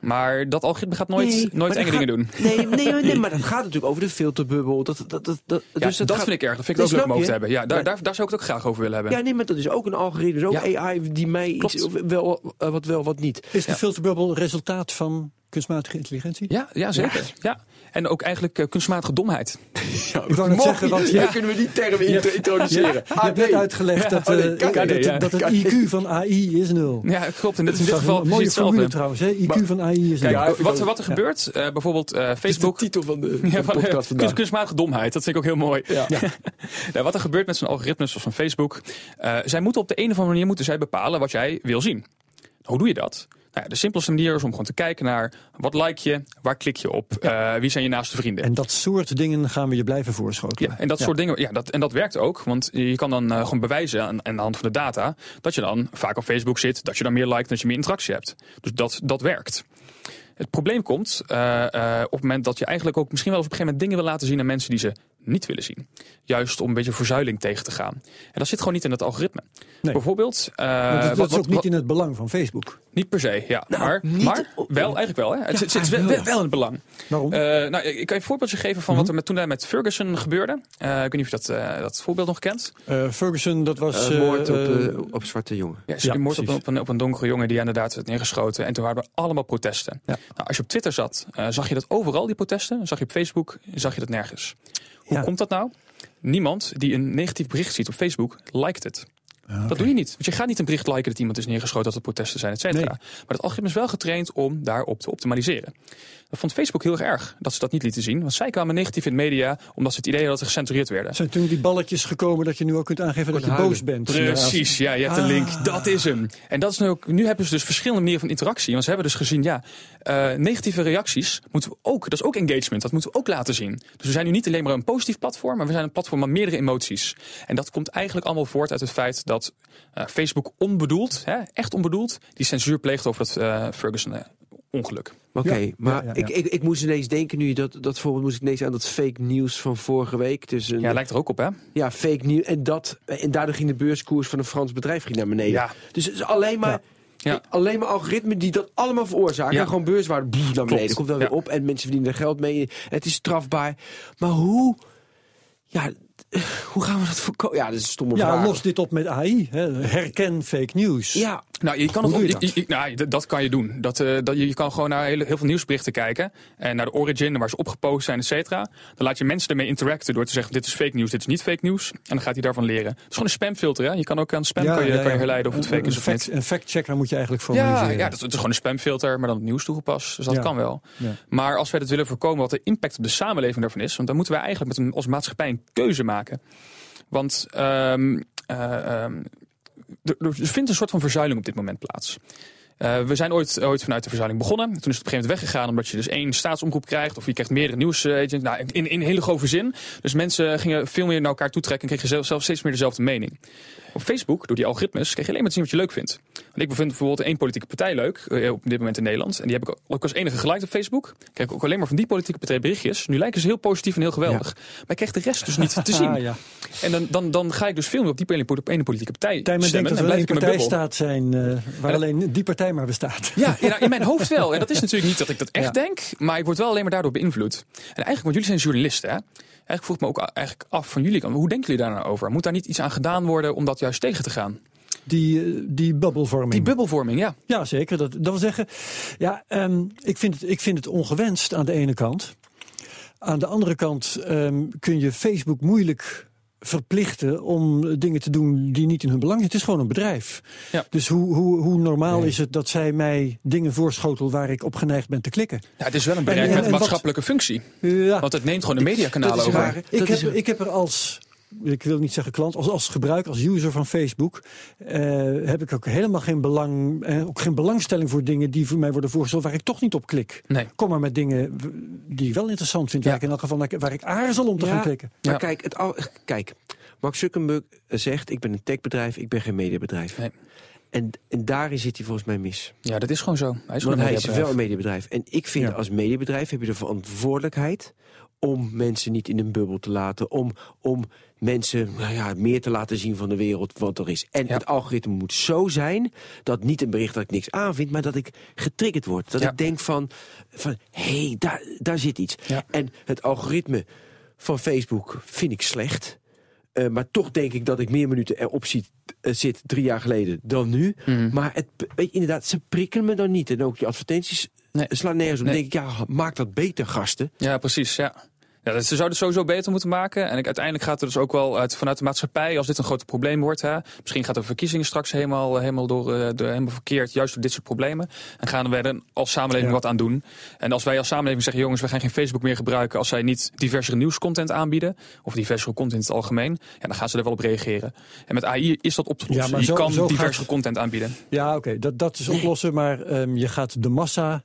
Maar dat algoritme gaat nooit, Nee, nooit enge dingen doen. Nee, nee, nee, maar dat gaat natuurlijk over de filterbubbel. Dat, dat, dat, dat, Ja, dus dat gaat- vind ik erg. Dat vind ik ook leuk om over te hebben. Ja, daar, Maar- daar, daar zou ik het ook graag over willen hebben. Ja, nee, maar dat is ook een algoritme, ook Ja. AI die mij iets, wel, eh, wat wel, wat niet. Is de filterbubbel resultaat van kunstmatige intelligentie? Ja, ja zeker. Ja. En ook eigenlijk eh, kunstmatige domheid. Ik wou net zeggen, want ja. ja, kunnen we die term introduceren. je hebt net uitgelegd dat, Oh, nee, KD, dat, ja. dat het IQ van AI is nul. Ja, klopt. En dit is in dit geval een mooie formule hetzelfde. trouwens. Hè? IQ van AI is nul. Kijk, Ja, wat, wat er gebeurt, eh, bijvoorbeeld eh, Dat is de Facebook... titel van de, van Ja, de podcast vandaag. kunstmatige domheid, dat vind ik ook heel mooi. Ja. Nou, wat er gebeurt met zo'n algoritmes zoals van Facebook, eh, zij moeten op de een of andere manier moeten zij bepalen wat jij wil zien. Hoe doe je dat? Nou, ja, de simpelste manier is om gewoon te kijken naar wat like je, waar klik je op, eh, wie zijn je naaste vrienden. En dat soort dingen gaan we je blijven voorschotelen. Ja, en dat soort dingen. Ja, dat, en dat werkt ook. Want je kan dan eh, gewoon bewijzen aan, aan de hand van de data. dat je dan vaak op Facebook zit. dat je dan meer liked. dat je meer interactie hebt. Dus dat, dat werkt. Het probleem komt eh, op het moment dat je eigenlijk ook misschien wel eens op een gegeven moment dingen wil laten zien aan mensen die ze niet willen zien. Juist om een beetje verzuiling tegen te gaan. En dat zit gewoon niet in het algoritme. Nee. Bijvoorbeeld. eh, Want dat, dat wat- is ook wat- niet in het belang van Facebook. niet per se, ja. maar niet maar op- wel, eigenlijk wel. Hè. Het, Ja, zit- zit wel, wel in het belang. Waarom? Eh, nou, ik kan je een voorbeeldje geven van wat er met, toen daar met Ferguson gebeurde. Eh, ik weet niet of je dat, dat voorbeeld nog kent. Eh, Ferguson, dat was... Eh, moord op, op zwarte jongen. Ja, moord op, op, een, op een donkere jongen die inderdaad werd neergeschoten. En toen waren er allemaal protesten. Ja. Nou, als je op Twitter zat, zag je dat overal, die protesten. Zag je op Facebook, zag je dat nergens. Hoe Ja. komt dat nou? Niemand die een negatief bericht ziet op Facebook, liked het. Dat doe je niet. Want je gaat niet een bericht liken dat iemand is neergeschoten, dat er protesten zijn, et cetera. Nee. Maar het algoritme is wel getraind om daarop te optimaliseren. Dat vond Facebook heel erg erg dat ze dat niet lieten zien. Want zij kwamen negatief in de media omdat ze het idee hadden dat ze gecensureerd werden. Zijn toen die balletjes gekomen dat je nu ook kunt aangeven dat je huilen. boos bent? Precies, ja, je hebt een Ah. link. Dat is hem. En dat is nu ook. Nu hebben ze dus verschillende manieren van interactie. Want ze hebben dus gezien, ja, eh, negatieve reacties moeten we ook. Dat is ook engagement. Dat moeten we ook laten zien. Dus we zijn nu niet alleen maar een positief platform, maar we zijn een platform met meerdere emoties. En dat komt eigenlijk allemaal voort uit het feit dat eh, Facebook onbedoeld, hè, echt onbedoeld, die censuur pleegt over dat eh, Ferguson eh, ongeluk. Oké, Ja, maar ja, ja, ja. Ik, ik, ik moest ineens denken nu, dat, dat voorbeeld moest ik ineens aan dat fake nieuws van vorige week. Dus een, Ja, lijkt er ook op, hè? ja, fake nieuws. En, dat, en daardoor ging de beurskoers van een Frans bedrijf ging naar beneden. Ja. Dus het is alleen maar, Ja. Ja. alleen maar algoritmen die dat allemaal veroorzaken. Ja. En gewoon beurswaarde boef, naar beneden. Komt dan weer Ja. op en mensen verdienen er geld mee. Het is strafbaar. Maar hoe... Ja, hoe gaan we dat voorkomen? Ja, dat is een stomme Ja, vraag. los dit op met AI. Hè. Herken fake news. Ja, Nou, je kan Hoe het dat? je- je- nou, dat kan je doen. Dat, eh, dat, je kan gewoon naar heel, heel veel nieuwsberichten kijken. En naar de origin, waar ze opgepost zijn, et cetera. Dan laat je mensen ermee interacten door te zeggen: dit is fake nieuws, dit is niet fake nieuws. En dan gaat hij daarvan leren. Het is gewoon een spamfilter. Hè? Je kan ook aan spam kan je, kan je herleiden of het Een- fake is of fact- niet. Een fact-checker moet je eigenlijk Ja, formaliseren. ja, dat, het is gewoon een spamfilter, maar dan het nieuws toegepast. Dus dat Ja. kan wel. Ja. Maar als wij dat willen voorkomen, wat de impact op de samenleving daarvan is, want dan moeten wij eigenlijk met een, als maatschappij een keuze maken. Want ehm, er, vindt een soort van verzuiling op dit moment plaats. Eh, we zijn ooit, ooit vanuit de verzuiling begonnen. Toen is het op een gegeven moment weggegaan omdat je dus één staatsomroep krijgt. Of je krijgt meerdere nieuwsagents. Nou, in, in hele grove zin. Dus mensen gingen veel meer naar elkaar toetrekken en kregen zelf, zelf steeds meer dezelfde mening. Op Facebook, door die algoritmes, krijg je alleen maar te zien wat je leuk vindt. Want ik vind bijvoorbeeld één politieke partij leuk, eh, op dit moment in Nederland. En die heb ik ook als enige geliked op Facebook. Krijg ik ook alleen maar van die politieke partij berichtjes. Nu lijken ze heel positief en heel geweldig. Maar ik krijg de rest dus niet te zien. Ja. En dan, dan, dan ga ik dus veel meer op die ene, politieke partij Tijmen denkt stemmen. dat En blijf een ik in mijn partijstaat zijn eh, waar alleen die partij maar bestaat. Ja, ja, nou, in mijn hoofd wel. En dat is natuurlijk niet dat ik dat echt denk, maar ik word wel alleen maar daardoor beïnvloed. En eigenlijk, want jullie zijn journalisten, hè? Eigenlijk vroeg ik me ook eigenlijk af van jullie hoe denken jullie daar nou over? Moet daar niet iets aan gedaan worden om dat juist tegen te gaan? Die, eh, die bubbelvorming. Die bubbelvorming, ja. Ja, zeker. Dat, dat wil zeggen, ja, ehm, ik, vind het, ik vind het ongewenst aan de ene kant. Aan de andere kant ehm, kun je Facebook moeilijk verplichten om dingen te doen die niet in hun belang zijn. Het is gewoon een bedrijf. Ja. Dus hoe, hoe, hoe normaal is het dat zij mij dingen voorschotel waar ik op geneigd ben te klikken? ja. Het is wel een bedrijf En- en- met een en wat- maatschappelijke functie. Ja. Want het neemt gewoon de mediakanalen over. Ik Dat heb, ik heb er als, ik wil niet zeggen klant, als, als gebruik, als user van Facebook, eh, heb ik ook helemaal geen belang, eh, ook geen belangstelling voor dingen die voor mij worden voorgesteld waar ik toch niet op klik. Nee. Kom maar met dingen die ik wel interessant vind, waar Ja. ik in elk geval naar- waar ik aarzel om te Ja. gaan klikken. Maar Ja. kijk, het al, kijk, Mark Zuckerberg zegt: Ik ben een techbedrijf, ik ben geen mediabedrijf. Nee. En, en daarin zit hij volgens mij mis. Ja, dat is gewoon zo. Hij is gewoon Want een hij is wel een mediabedrijf. En ik vind Ja. als mediabedrijf heb je de verantwoordelijkheid om mensen niet in een bubbel te laten. Om, om mensen nou ja, meer te laten zien van de wereld wat er is. En Ja. het algoritme moet zo zijn dat niet een bericht dat ik niks aanvind, maar dat ik getriggerd word. Dat Ja. ik denk van, van hé, hey, daar, daar zit iets. Ja. En het algoritme van Facebook vind ik slecht. Eh, maar toch denk ik dat ik meer minuten erop zit, eh, zit drie jaar geleden dan nu. Mhm. Maar het, weet je, inderdaad, ze prikkelen me dan niet. En ook die advertenties Nee. slaan nergens op. Dan denk ik, ja, maak dat beter, gasten. Ja, precies. Ja. Ja, dat- ze zouden het sowieso beter moeten maken. En ik, uiteindelijk gaat er dus ook wel uit, vanuit de maatschappij, als dit een groot probleem wordt. Hè, misschien gaat de verkiezingen straks helemaal, eh, helemaal, door, eh, helemaal verkeerd, juist door dit soort problemen. En gaan we er als samenleving Ja. wat aan doen. En als wij als samenleving zeggen, jongens, we gaan geen Facebook meer gebruiken als zij niet diversere nieuwscontent aanbieden. Of diversere content in het algemeen. Ja, dan gaan ze er wel op reageren. En met AI is dat op te lossen. Ja, maar je kan zo diversere gaat- content aanbieden. Ja, oké, dat, dat is oplossen, maar ehm, je gaat de massa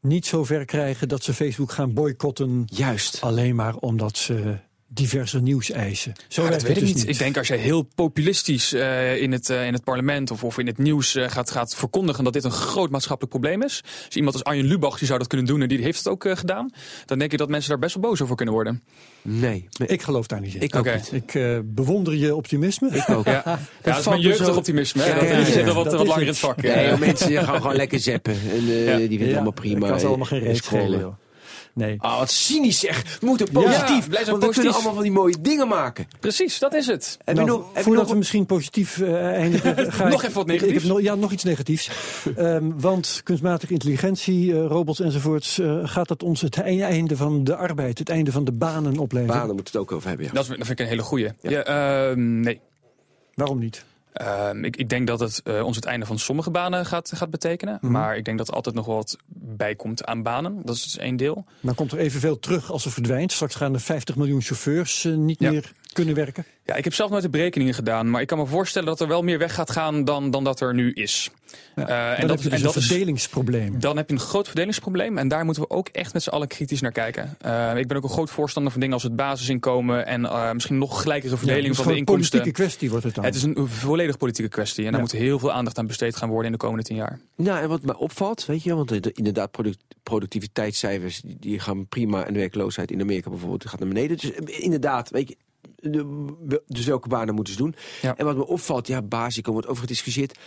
niet zo ver krijgen dat ze Facebook gaan boycotten Juist. alleen maar omdat ze diverse nieuws eisen. Zo Ja, dat weet het ik dus niet. Ik denk als je heel populistisch eh, in, het, eh, in het parlement of, of in het nieuws eh, gaat, gaat verkondigen dat dit een groot maatschappelijk probleem is. Dus iemand als Arjen Lubach die zou dat kunnen doen en die heeft het ook eh, gedaan. Dan denk ik dat mensen daar best wel boos over kunnen worden. Nee, nee, Ik geloof daar niet in. ik ook Oké. niet. Ik bewonder je optimisme. Ik ook. Ja, ja dat is mijn jeugdig zo- optimisme. Ja, dat, ja, die ja, zitten wat, dat wat langer in het. vak. Nee, mensen die gaan gewoon lekker zappen. En eh, Ja. die vinden het allemaal prima. Ik kan allemaal geen eh, Nee. Ah, wat cynisch zeg. We moeten positief. Ja, blij zijn want we positief. kunnen allemaal van die mooie dingen maken. Precies, dat is het. Heb Nou, je nog, heb je voordat nog we misschien positief eh, eindigen, ga Nog ik- even wat ik- ik negatiefs. heb nog, ja, nog iets negatiefs. Ehm, want kunstmatige intelligentie, eh, robots enzovoorts, eh, gaat dat ons het e- einde van de arbeid, het einde van de banen opleveren? banen moeten we het ook over hebben. Ja. Dat, is, dat vind ik een hele goeie. Ja. ehm, nee. Waarom niet? Ehm, ik, ik denk dat het eh, ons het einde van sommige banen gaat, gaat betekenen. Mhm. Maar ik denk dat er altijd nog wat bij komt aan banen. Dat is dus één deel. Dan komt er evenveel terug als er verdwijnt. Straks gaan er 50 miljoen chauffeurs eh, niet Ja. meer kunnen werken. Ja, ik heb zelf nooit de berekeningen gedaan. Maar ik kan me voorstellen dat er wel meer weg gaat gaan dan, dan dat er nu is. Ja. Eh, dan heb je dus en een dat is- verdelingsprobleem. Dan heb je een groot verdelingsprobleem. En daar moeten we ook echt met z'n allen kritisch naar kijken. Eh, ik ben ook een groot voorstander van dingen als het basisinkomen. En eh, misschien nog gelijkere verdeling Ja, het is van de gewoon een inkomsten. politieke kwestie wordt het dan. Het is een volledig politieke kwestie. En daar Ja. moet heel veel aandacht aan besteed gaan worden in de komende tien jaar. Nou, en wat mij opvalt, weet je, want de- inderdaad, product, productiviteitscijfers die, gaan prima en de werkloosheid in Amerika bijvoorbeeld gaat naar beneden. Dus eh, inderdaad, weet je, dus welke banen moeten ze doen? Ja. En wat me opvalt, ja, basico wordt over gediscussieerd,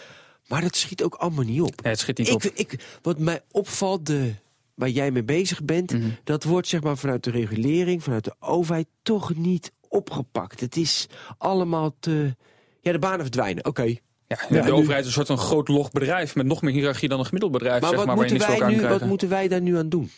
maar dat schiet ook allemaal niet op. Nee, het schiet niet Ik, op. ik, wat mij opvalt, de, waar jij mee bezig bent, Mhm. dat wordt zeg maar vanuit de regulering, vanuit de overheid toch niet opgepakt. Het is allemaal te. Ja, de banen verdwijnen, oké. Ja, Ja, de nu- overheid is een soort een groot log bedrijf met nog meer hiërarchie dan een gemiddeld bedrijf. Maar, zeg wat, maar, moeten wij nu, wat moeten wij daar nu aan doen?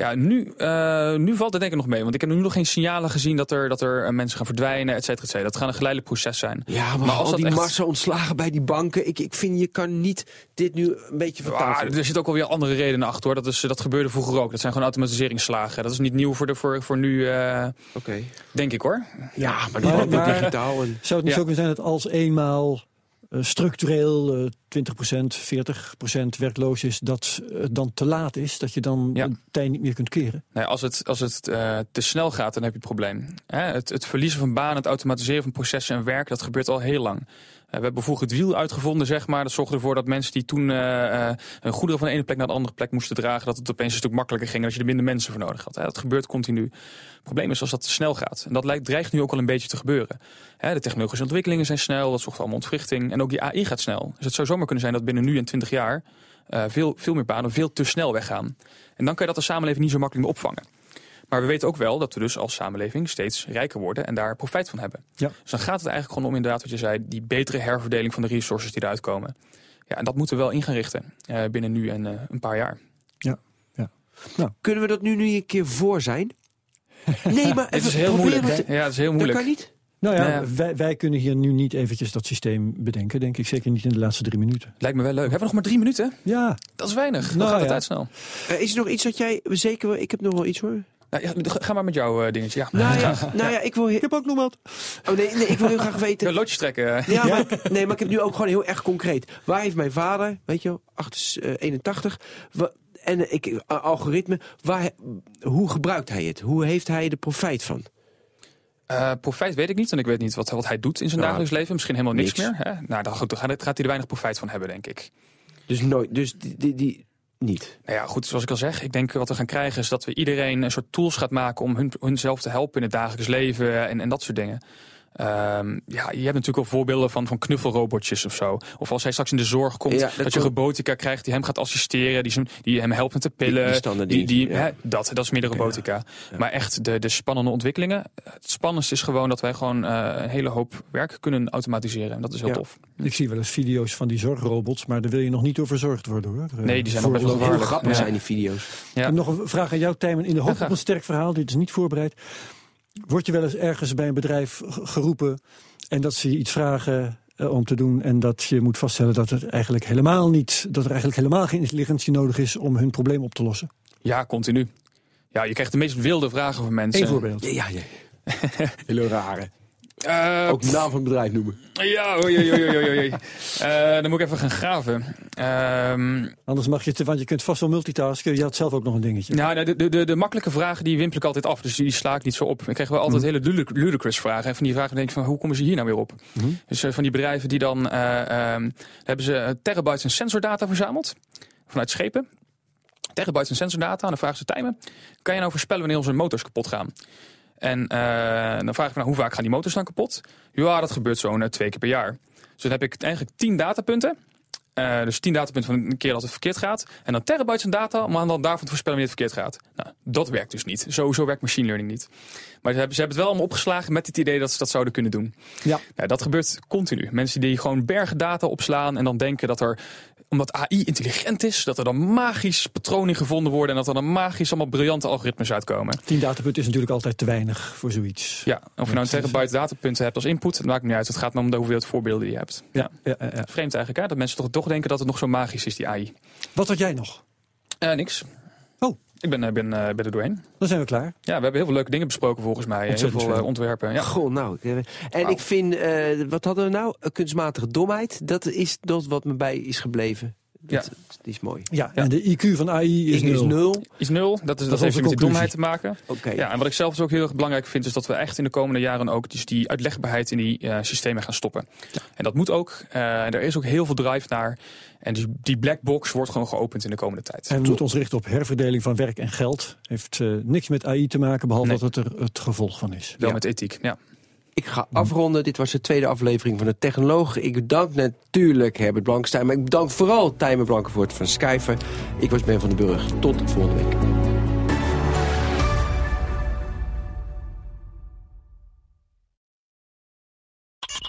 Ja, nu, eh, nu valt het denk ik nog mee. Want ik heb nu nog geen signalen gezien dat er, dat er eh, mensen gaan verdwijnen, et cetera, et cetera. Dat gaat een geleidelijk proces zijn. Ja, maar, Maar als al dat die echt- massa ontslagen bij die banken. Ik, ik vind, je kan niet dit nu een beetje Ah, vertalen. er zit ook alweer andere redenen achter hoor. Dat, is, dat gebeurde vroeger ook. Dat zijn gewoon automatiseringsslagen. Dat is niet nieuw voor, de, voor, voor nu, eh, Oké. denk ik hoor. Ja, maar die Maar- digitaal. En... Zou het niet Ja. zo kunnen zijn dat als eenmaal structureel eh 20%, 40% werkloos is, dat het dan te laat is? Dat je dan Ja. het tij niet meer kunt keren? Nee, als het, als het eh, te snel gaat, dan heb je een probleem. Hè, het, het verliezen van banen, het automatiseren van processen en werk, dat gebeurt al heel lang. Eh, we hebben vroeger het wiel uitgevonden, zeg maar. Dat zorgde ervoor dat mensen die toen eh, eh, hun goederen van de ene plek naar de andere plek moesten dragen, dat het opeens een stuk makkelijker ging dat je er minder mensen voor nodig had. Hè. Dat gebeurt continu. Het probleem is als dat te snel gaat. En dat lijkt, dreigt nu ook al een beetje te gebeuren. Hè, de technologische ontwikkelingen zijn snel, dat zorgt allemaal ontwrichting. En ook die AI gaat snel. Dus het zou zomaar kunnen zijn dat binnen nu en 20 jaar veel, veel meer banen veel te snel weggaan. En dan kan je dat als samenleving niet zo makkelijk meer opvangen. Maar we weten ook wel dat we dus als samenleving steeds rijker worden en daar profijt van hebben. Ja. Dus dan gaat het eigenlijk gewoon om inderdaad wat je zei, die betere herverdeling van de resources die eruit komen. Ja, en dat moeten we wel in gaan richten eh, binnen nu en eh, een paar jaar. Kunnen we dat nu, nu een keer voor zijn? Nee, maar Het is heel proberen moeilijk. te- Ja, het is heel Dat moeilijk. kan niet. Nou ja, Nou ja. Wij, wij kunnen hier nu niet eventjes dat systeem bedenken, denk ik. Zeker niet in de laatste drie minuten. Lijkt me wel leuk. Hebben we nog maar drie minuten? Ja, Dat is weinig. Dan Nou gaat de ja. tijd snel. Eh, is er nog iets dat jij zeker... wil- Ik heb nog wel iets hoor. Nou, ja, ga maar met jouw eh, dingetje. Ja. Nou ja, nou ja ik wil... ik heb ook nog wat. Oh nee, nee, ik wil heel graag weten... Een loodjes trekken. eh. Ja, maar, nee, maar ik heb nu ook gewoon heel erg concreet. Waar heeft mijn vader, weet je wel, 8, eh, 81, wa- en eh, ik, eh, algoritme, waar, hoe gebruikt hij het? Hoe heeft hij er profijt van? Eh, profijt weet ik niet, want ik weet niet wat, wat hij doet in zijn Nou, dagelijks leven. Misschien helemaal niks, niks. meer. Hè? Nou, dan, goed, dan gaat, gaat hij er weinig profijt van hebben, denk ik. Dus nooit, dus die, die, die- niet. Nou ja, goed, zoals ik al zeg, ik denk wat we gaan krijgen is dat we iedereen een soort tools gaat maken om hun, hunzelf te helpen in het dagelijks leven en, en dat soort dingen. Ehm, ja, je hebt natuurlijk al voorbeelden van, van knuffelrobotjes of zo. Of als hij straks in de zorg komt, Ja, dat, dat je robotica krijgt die hem gaat assisteren, die, die hem helpt met de pillen. die ja. hè, dat, dat is meer de robotica. Maar echt de, de spannende ontwikkelingen. Het spannendste is gewoon dat wij gewoon eh, een hele hoop werk kunnen automatiseren. En dat is heel Ja. tof. Ik zie wel eens video's van die zorgrobots, maar daar wil je nog niet door verzorgd worden hoor. Nee, die zijn nog best wel gevaarlijk. grappig Ja. zijn die video's. Ik Ja. heb nog een vraag aan jou, Tijmen. In de hoop op een sterk verhaal, dit is niet voorbereid. Word je wel eens ergens bij een bedrijf geroepen en dat ze je iets vragen eh, om te doen en dat je moet vaststellen dat het eigenlijk helemaal niet, dat er eigenlijk helemaal geen intelligentie nodig is om hun probleem op te lossen? Ja, continu. Ja, je krijgt de meest wilde vragen van mensen. Eén voorbeeld. Ja, ja, ja. Hele rare. Eh, Ook de naam van het bedrijf noemen. Ja, oei, oei, oei, oei, oei. Eh, dan moet ik even gaan graven. Ehm, Anders mag je het, want je kunt vast wel multitasken. Je had zelf ook nog een dingetje. nou, de, de, de, de makkelijke vragen die wimpel ik altijd af, dus die sla ik niet zo op. Ik krijg wel altijd hele ludic- ludicrous vragen. En van die vragen denk ik van, hoe komen ze hier nou weer op? Dus eh, van die bedrijven die dan, eh, ehm, hebben ze terabytes en sensordata verzameld. Vanuit schepen. Terabytes en sensordata. En dan vragen ze Tijmen, kan je nou voorspellen wanneer onze motors kapot gaan? En eh, dan vraag ik me nou, hoe vaak gaan die motors dan kapot? Ja, dat gebeurt zo'n eh, twee keer per jaar. Dus dan heb ik eigenlijk 10 datapunten. Eh, dus 10 datapunten van een keer dat het verkeerd gaat. En dan terabytes aan data om aan dan daarvan te voorspellen wanneer het verkeerd gaat. Nou, dat werkt dus niet. Zo, zo werkt machine learning niet. Maar ze hebben, ze hebben het wel allemaal opgeslagen met het idee dat ze dat zouden kunnen doen. Ja. Nou, dat gebeurt continu. Mensen die gewoon bergen data opslaan en dan denken dat er omdat AI intelligent is, dat er dan magisch patronen gevonden worden en dat er dan magisch allemaal briljante algoritmes uitkomen. 10 datapunten is natuurlijk altijd te weinig voor zoiets. Ja, of je nou een terabyte datapunten hebt als input, dat maakt niet uit. Het gaat maar om de hoeveelheid voorbeelden die je hebt. Ja. Ja, ja, ja. Vreemd eigenlijk, hè? dat mensen toch, toch denken dat het nog zo magisch is, die AI. Wat had jij nog? Eh, niks. Oh. Ik ben, eh, ben, eh, ben er doorheen. Dan zijn we klaar. Ja, we hebben heel veel leuke dingen besproken volgens mij. Heel Ontzettend veel eh, veel. ontwerpen. Ja. Goh, nou. eh, En ik vind, eh, wat hadden we nou? Kunstmatige domheid. Dat is dat wat me bij is gebleven. Dat, Die is mooi. Ja, en de IQ van AI is is nul. nul. Is nul, dat, is, dat, is heeft met die domheid te maken. Oké. Ja, en wat ik zelf dus ook heel erg belangrijk vind, is dat we echt in de komende jaren ook dus die uitlegbaarheid in die eh, systemen gaan stoppen. En dat moet ook. eh, en er is ook heel veel drive naar. En die, die black box wordt gewoon geopend in de komende tijd. En we moeten ons richten op herverdeling van werk en geld. Heeft eh, niks met AI te maken, behalve Nee. dat het er het gevolg van is. Wel Ja. met ethiek. Ja. Ik ga afronden. Dit was de tweede aflevering van de Technoloog. Ik bedank natuurlijk Herbert Blankenstein. Maar ik bedank vooral Tijmen Blankenvoort van Skyfer. Ik was Ben van den Burg. Tot volgende week.